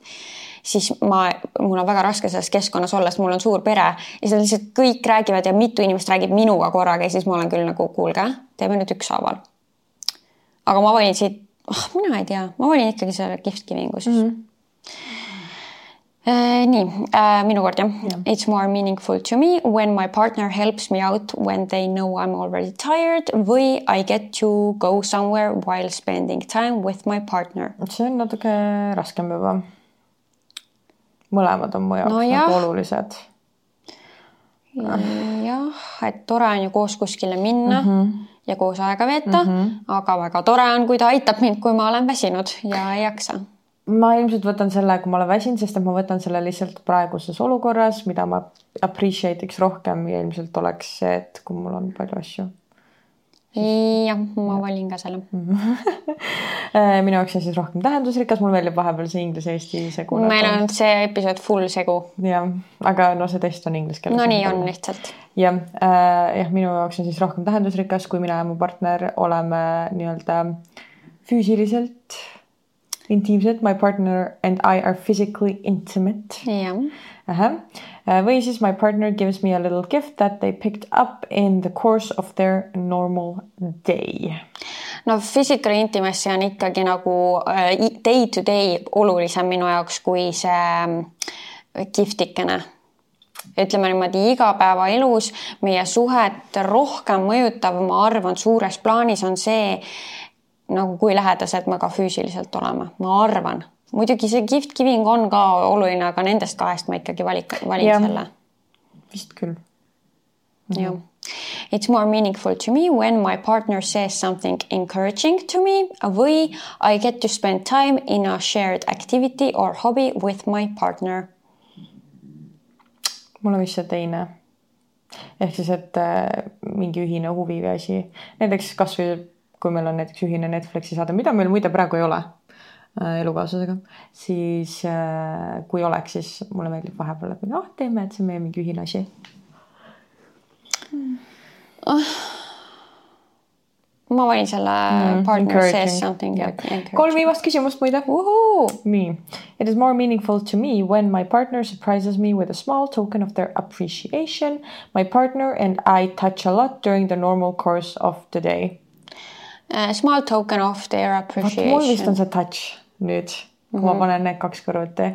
siis ma, mul on väga raske selles keskkonnas olla, sest mul on suur pere ja seal lihtsalt kõik räägivad ja mitu inimest räägib minuga korraga ja siis ma olen küll nagu kuulge, teeme nüüd ükshaaval. aga ma valin siit, oh, mina ei tea, ma valin ikkagi giving'u siis mm. -hmm. Uh, nii uh,, minu kord jah yeah.. It's more meaningful to me when my partner helps me out when they know I am already tired või I get to go somewhere while spending time with my partner. see on natuke raskem juba mõlemad on mu jaoks no nagu olulised. jah, et tore on ju koos kuskile minna mm -hmm. Ja koos aega veeta. Mm, -hmm. aga väga tore on, kui ta aitab mind, kui ma olen väsinud ja ei jaksa. Ma ilmselt võtan selle, kui ma olen väsinud, sest et ma võtan selle lihtsalt praeguses olukorras, mida ma appreciate iks rohkem ja ilmselt oleks see, et kui mul on palju asju jah, ma valin ka selle [laughs] äh, minu jaoks on siis rohkem tähendusrikas, mulle meeldib vahepeal see inglise-eesti segu. meil on see episood full segu. jah, aga no see test on inglise keeles. no nii on lihtsalt. jah äh,, jah, minu jaoks on siis rohkem tähendusrikas, kui mina ja mu partner oleme nii-öelda füüsiliselt intiimsed, my partner and I are physically intimate. jah uh. -huh Uh, või siis my partner gives me a little gift that they picked up in the course of their normal day. no physical intimacy on ikkagi nagu day to day olulisem minu jaoks kui see um, giftikene ütleme niimoodi igapäevaelus meie suhet rohkem mõjutav, ma arvan, suures plaanis on see nagu kui lähedased me ka füüsiliselt oleme, ma arvan muidugi see gift giving on ka oluline, aga nendest kahest ma ikkagi valik, valin ja. selle. vist küll. jah. It's more meaningful to me when my partner says something encouraging to me või I get to spend time in a shared activity or hobby with my partner. mul on vist see teine. ehk siis, et äh, mingi ühine huvi või asi, näiteks kasvõi kui meil on näiteks ühine Netflixi saade, mida meil muide praegu ei ole elukaaslasega, siis äh, kui oleks, siis mulle meeldib vahepeal, et noh, teeme, et see on meie mingi ühine asi oh.. ma valin selle mm, partner says something yeah.. kolm viimast küsimust muide. nii, it is more meaningful to me when my partner surprises me with a small token of their appreciation. My partner and I touch a lot during the normal course of the day uh,. Small token of their appreciation. mul vist on see touch nüüd, kui mm -hmm. ma mhm. panen need kaks kõrvuti,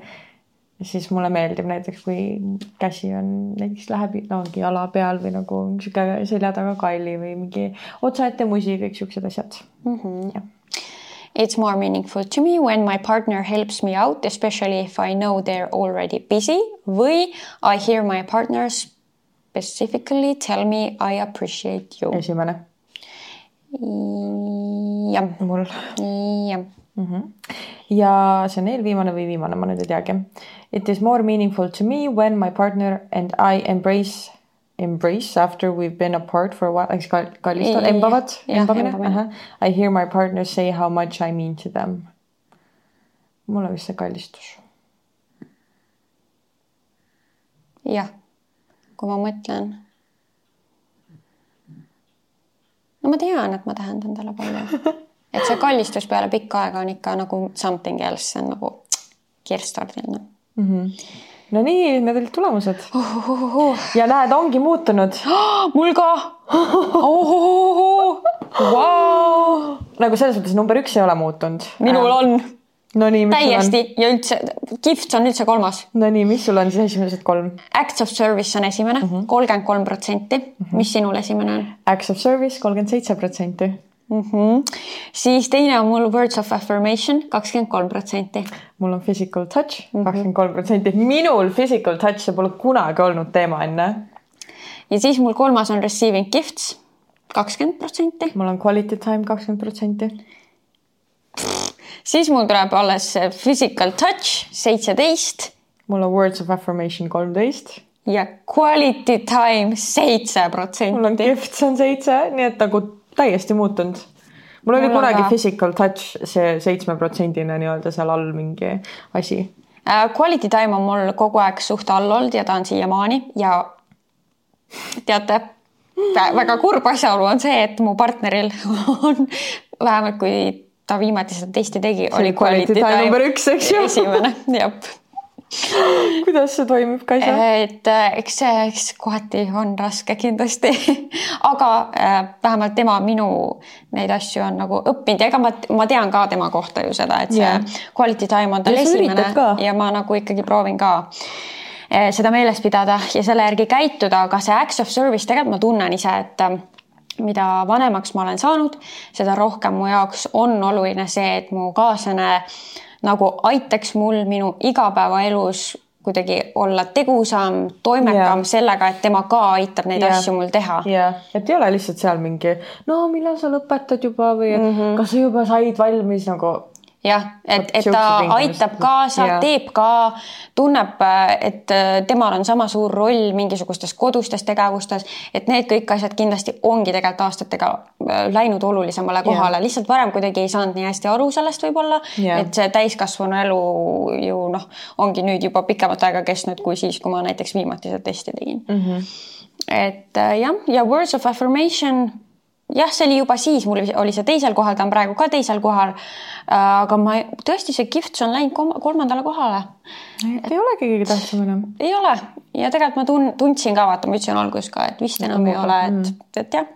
siis mulle meeldib näiteks, kui käsi on näiteks läheb, no ongi jala peal või nagu sihuke selja taga kalli või mingi otsaette musi, kõik siuksed asjad mm. -hmm. jah It's more meaningful to me when my partner helps me out, especially if I know they're already busy või I hear my partner specifically tell me I appreciate you. esimene. jah. mul. jah mm. -hmm. ja see on eelviimane või viimane, ma nüüd ei teagi. It is more meaningful to me when my partner and I embrace embrace after we've been apart for a while, eks kallistada, embavad, embamine, I hear my partner say how much I mean to them. mul on vist see kallistus. jah, kui ma mõtlen no ma tean, et ma tähendan talle palju. [laughs] et see kallistus peale pikka aega on ikka nagu something else, see on nagu kirstardiline mm. -hmm. no nii, need olid tulemused oh,. Oh, oh, oh. ja näed, ongi muutunud oh,. [gasps] mul ka oh,. Wow. nagu selles mõttes number üks ei ole muutunud. minul on Nonii, täiesti ja üldse, Gifts on üldse kolmas. Nonii, mis sul on siis esimesed kolm? Acts of Service on esimene, mhm. kolmkümmend kolm protsenti. Mhm. mis sinul esimene on? Acts of Service kolmkümmend seitse protsenti. Mhm. siis teine on mul Words of Affirmation, kakskümmend kolm protsenti. mul on Physical Touch, kakskümmend kolm protsenti. minul Physical Touch, see pole kunagi olnud teema enne. ja siis mul kolmas on Receiving Gifts, kakskümmend protsenti. mul on Quality Time, kakskümmend protsenti siis mul tuleb alles physical touch seitseteist. mul on words of affirmation kolmteist. ja quality time seitse protsenti. mul on gifts on seitse, nii et nagu täiesti muutunud. mul oli mul kunagi ka... physical touch see seitsmeprotsendine nii-öelda seal all mingi asi uh,. Quality time on mul kogu aeg suht all olnud ja ta on siiamaani ja teate väga kurb asjaolu on see, et mu partneril [laughs] on vähemalt kui ta viimati seda testi tegi, oli quality time number üks, eks ju. esimene, jah [laughs] kuidas see toimib, Kaisa? et äh, eks see, eks kohati on raske kindlasti. [laughs] Aga äh, vähemalt tema minu neid asju on nagu õppinud. Ja ega ma, ma tean ka tema kohta ju seda, et see yeah. quality time on tal ja esimene. ja ma nagu ikkagi proovin ka äh, seda meeles pidada ja selle järgi käituda, aga see acts of service tegelikult ma tunnen ise, et äh, mida vanemaks ma olen saanud, seda rohkem mu jaoks on oluline see, et mu kaaslane nagu aitaks mul minu igapäevaelus kuidagi olla tegusam, toimekam yeah. sellega, et tema ka aitab neid yeah. asju mul teha. jah, et ei ole lihtsalt seal mingi, no millal sa lõpetad juba või mm -hmm. kas sa juba said valmis nagu jah, et, et ta aitab kaasa, teeb ka, tunneb, et äh, temal on sama suur roll mingisugustes kodustes tegevustes, et need kõik asjad kindlasti ongi tegelikult aastatega äh, läinud olulisemale kohale, lihtsalt varem kuidagi ei saanud nii hästi aru sellest võib-olla, et see täiskasvanu elu ju noh, ongi nüüd juba pikemat aega kestnud kui siis, kui ma näiteks viimati seda testi tegin. Mm. -hmm. et äh, jah, ja words of affirmation jah, see oli juba siis, mul oli see teisel kohal, ta on praegu ka teisel kohal. Äh, aga ma tõesti, see Gifts on läinud kolmandale kohale. et ei olegi kõige tähtsam enam. ei ole ja tegelikult ma tun-, tundsin ka, vaata, ma ütlesin alguses ka, et vist enam ei ole, et, mm. et jah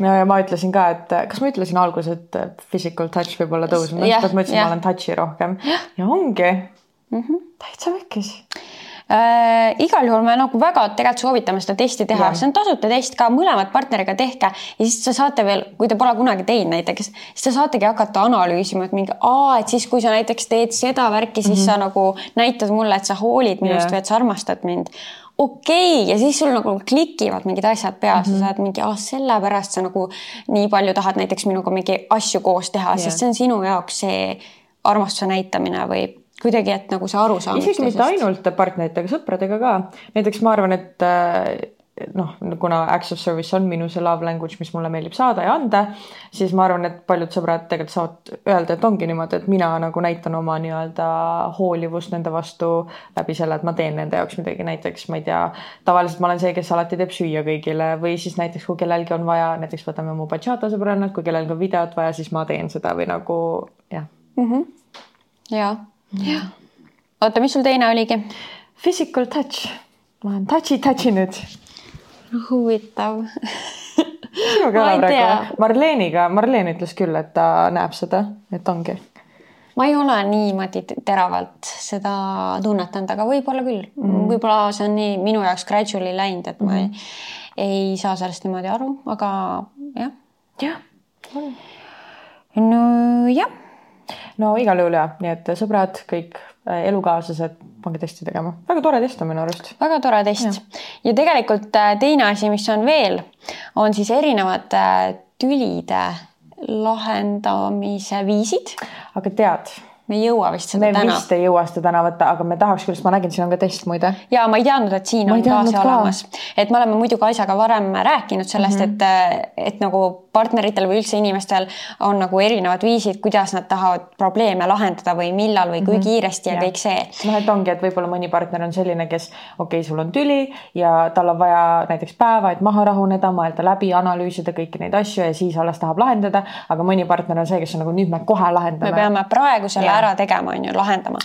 ja, ja ma ütlesin ka, et kas ma ütlesin alguses, et physical touch võib olla tõusnud, ma ütlesin, ma olen touch'i rohkem ja, ja ongi mm -hmm. täitsa vekkis äh,. igal juhul me nagu väga tegelikult soovitame seda testi teha, see on tasuta test ka, mõlemad partneriga tehke ja siis te saate veel, kui te pole kunagi teinud näiteks, siis te saategi hakata analüüsima, et mingi, aa, et siis, kui sa näiteks teed seda värki, siis mm -hmm. sa nagu näitad mulle, et sa hoolid minust yeah. või et sa armastad mind okei okay. ja siis sul nagu klikivad mingid asjad peas mm, -hmm. sa saad mingi, ah sellepärast sa nagu nii palju tahad näiteks minuga mingi asju koos teha yeah., sest see on sinu jaoks see armastuse näitamine või kuidagi, et nagu see arusaam. isegi mitte ainult partneritega, sõpradega ka. näiteks ma arvan, et äh, noh, kuna acts of service on minu see love language, mis mulle meeldib saada ja anda, siis ma arvan, et paljud sõbrad tegelikult saavad öelda, et ongi niimoodi, et mina nagu näitan oma nii-öelda hoolivust nende vastu läbi selle, et ma teen nende jaoks midagi, näiteks ma ei tea, tavaliselt ma olen see, kes alati teeb süüa kõigile või siis näiteks kui kellelgi on vaja, näiteks võtame mu bachata sõbrannad, kui kellelgi on videot vaja, siis ma teen seda või nagu jah mm -hmm.. ja jah. oota, mis sul teine oligi? Physical touch. ma olen touchy touchy nüüd. huvitav sinuga ole praegu. Marleeniga, Marleen ütles küll, et ta näeb seda, et ongi. ma ei ole niimoodi teravalt seda tunnetanud, aga võib-olla küll mm. -hmm. võib-olla see on nii minu jaoks gradually läinud, et ma mm -hmm. ei, ei saa sellest niimoodi aru, aga jah. jah. no jah no igal juhul ja, nii et sõbrad, kõik äh, elukaaslased, pange testi tegema. väga tore test on minu arust. väga tore test ja, ja tegelikult äh, teine asi, mis on veel, on siis erinevate äh, tülide lahendamise viisid. aga tead me ei jõua vist seda me täna. vist ei jõua seda täna võtta, aga me tahaks küll, sest ma nägin, siin on ka test muide. ja ma ei teadnud, et siin Ma on ka see ka. olemas, et me oleme muidu Kaisaga varem rääkinud sellest mm, -hmm. et, et nagu partneritel või üldse inimestel on nagu erinevad viisid, kuidas nad tahavad probleeme lahendada või millal või kui mm -hmm. kiiresti ja Jah. kõik see. noh, et ongi, et võib-olla mõni partner on selline, kes okei okay,, sul on tüli ja tal on vaja näiteks päeva, et maha rahuneda, mõelda läbi, analüüsida kõiki neid asju ja siis alles tahab lahendada, aga mõni partner on see, kes on nagu nüüd me kohe me lahendame. peame praegu selle Jah. Ära tegema, on ju, lahendama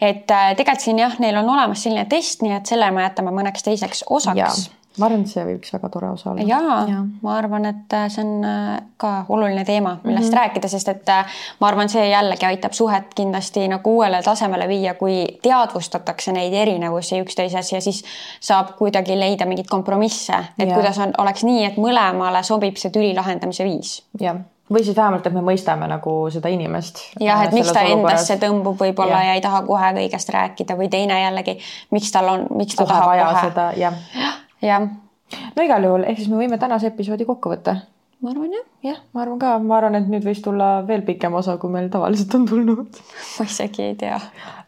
et äh, tegelikult siin jah, neil on olemas selline test, nii et selle me jätame mõneks teiseks ja osaks. ma arvan, et see võiks väga tore osa olla. ja, ja ja., ma arvan, et äh, see on äh, ka oluline teema, millest mm -hmm. rääkida, sest et ma arvan, see jällegi aitab suhet kindlasti nagu uuele tasemele viia, kui teadvustatakse neid erinevusi üksteises ja siis saab kuidagi leida mingeid kompromisse, et Jaa. kuidas on, oleks nii, et mõlemale sobib see tüli lahendamise viis. jah, või siis vähemalt, et me mõistame nagu seda inimest. jah, et miks ta endasse tõmbub võib-olla ja. ja ei taha kohe kõigest rääkida või teine jällegi, miks tal on, miks ta kohe tahab kohe. jah. jah, no igal juhul, ehk siis me võime tänase episoodi kokku võtta ma arvan jah, jah, ma arvan ka, ma arvan, et nüüd võis tulla veel pikem osa, kui meil tavaliselt on tulnud. ma isegi ei tea.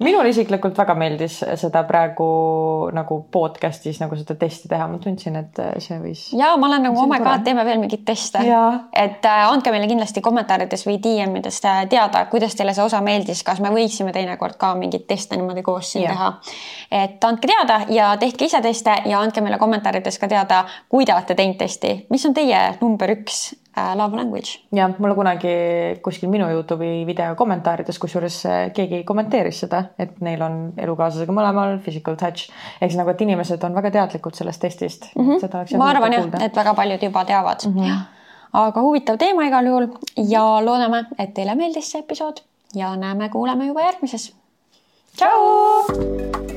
minule isiklikult väga meeldis seda praegu nagu podcast'is nagu seda testi teha, ma tundsin, et see võis. ja ma olen nagu oh my god, teeme veel mingeid teste et äh, andke meile kindlasti kommentaarides või DM-ides äh, teada, kuidas teile see osa meeldis, kas me võiksime teinekord ka mingeid teste niimoodi koos siin Jah. teha. et andke teada ja tehke ise teste ja andke meile kommentaarides ka teada, kui te olete teinud testi, mis on teie number üks love language. ja mulle kunagi kuskil minu Youtube'i video kommentaarides, kusjuures äh, keegi kommenteeris seda, et neil on elukaaslasega mõlemal physical touch ehk siis nagu, et inimesed on väga teadlikud sellest testist mm. -hmm. seda oleks ma arvan jah, et väga paljud juba teavad mm. -hmm. aga huvitav teema igal juhul ja loodame, et teile meeldis see episood ja näeme-kuuleme juba järgmises. tšau.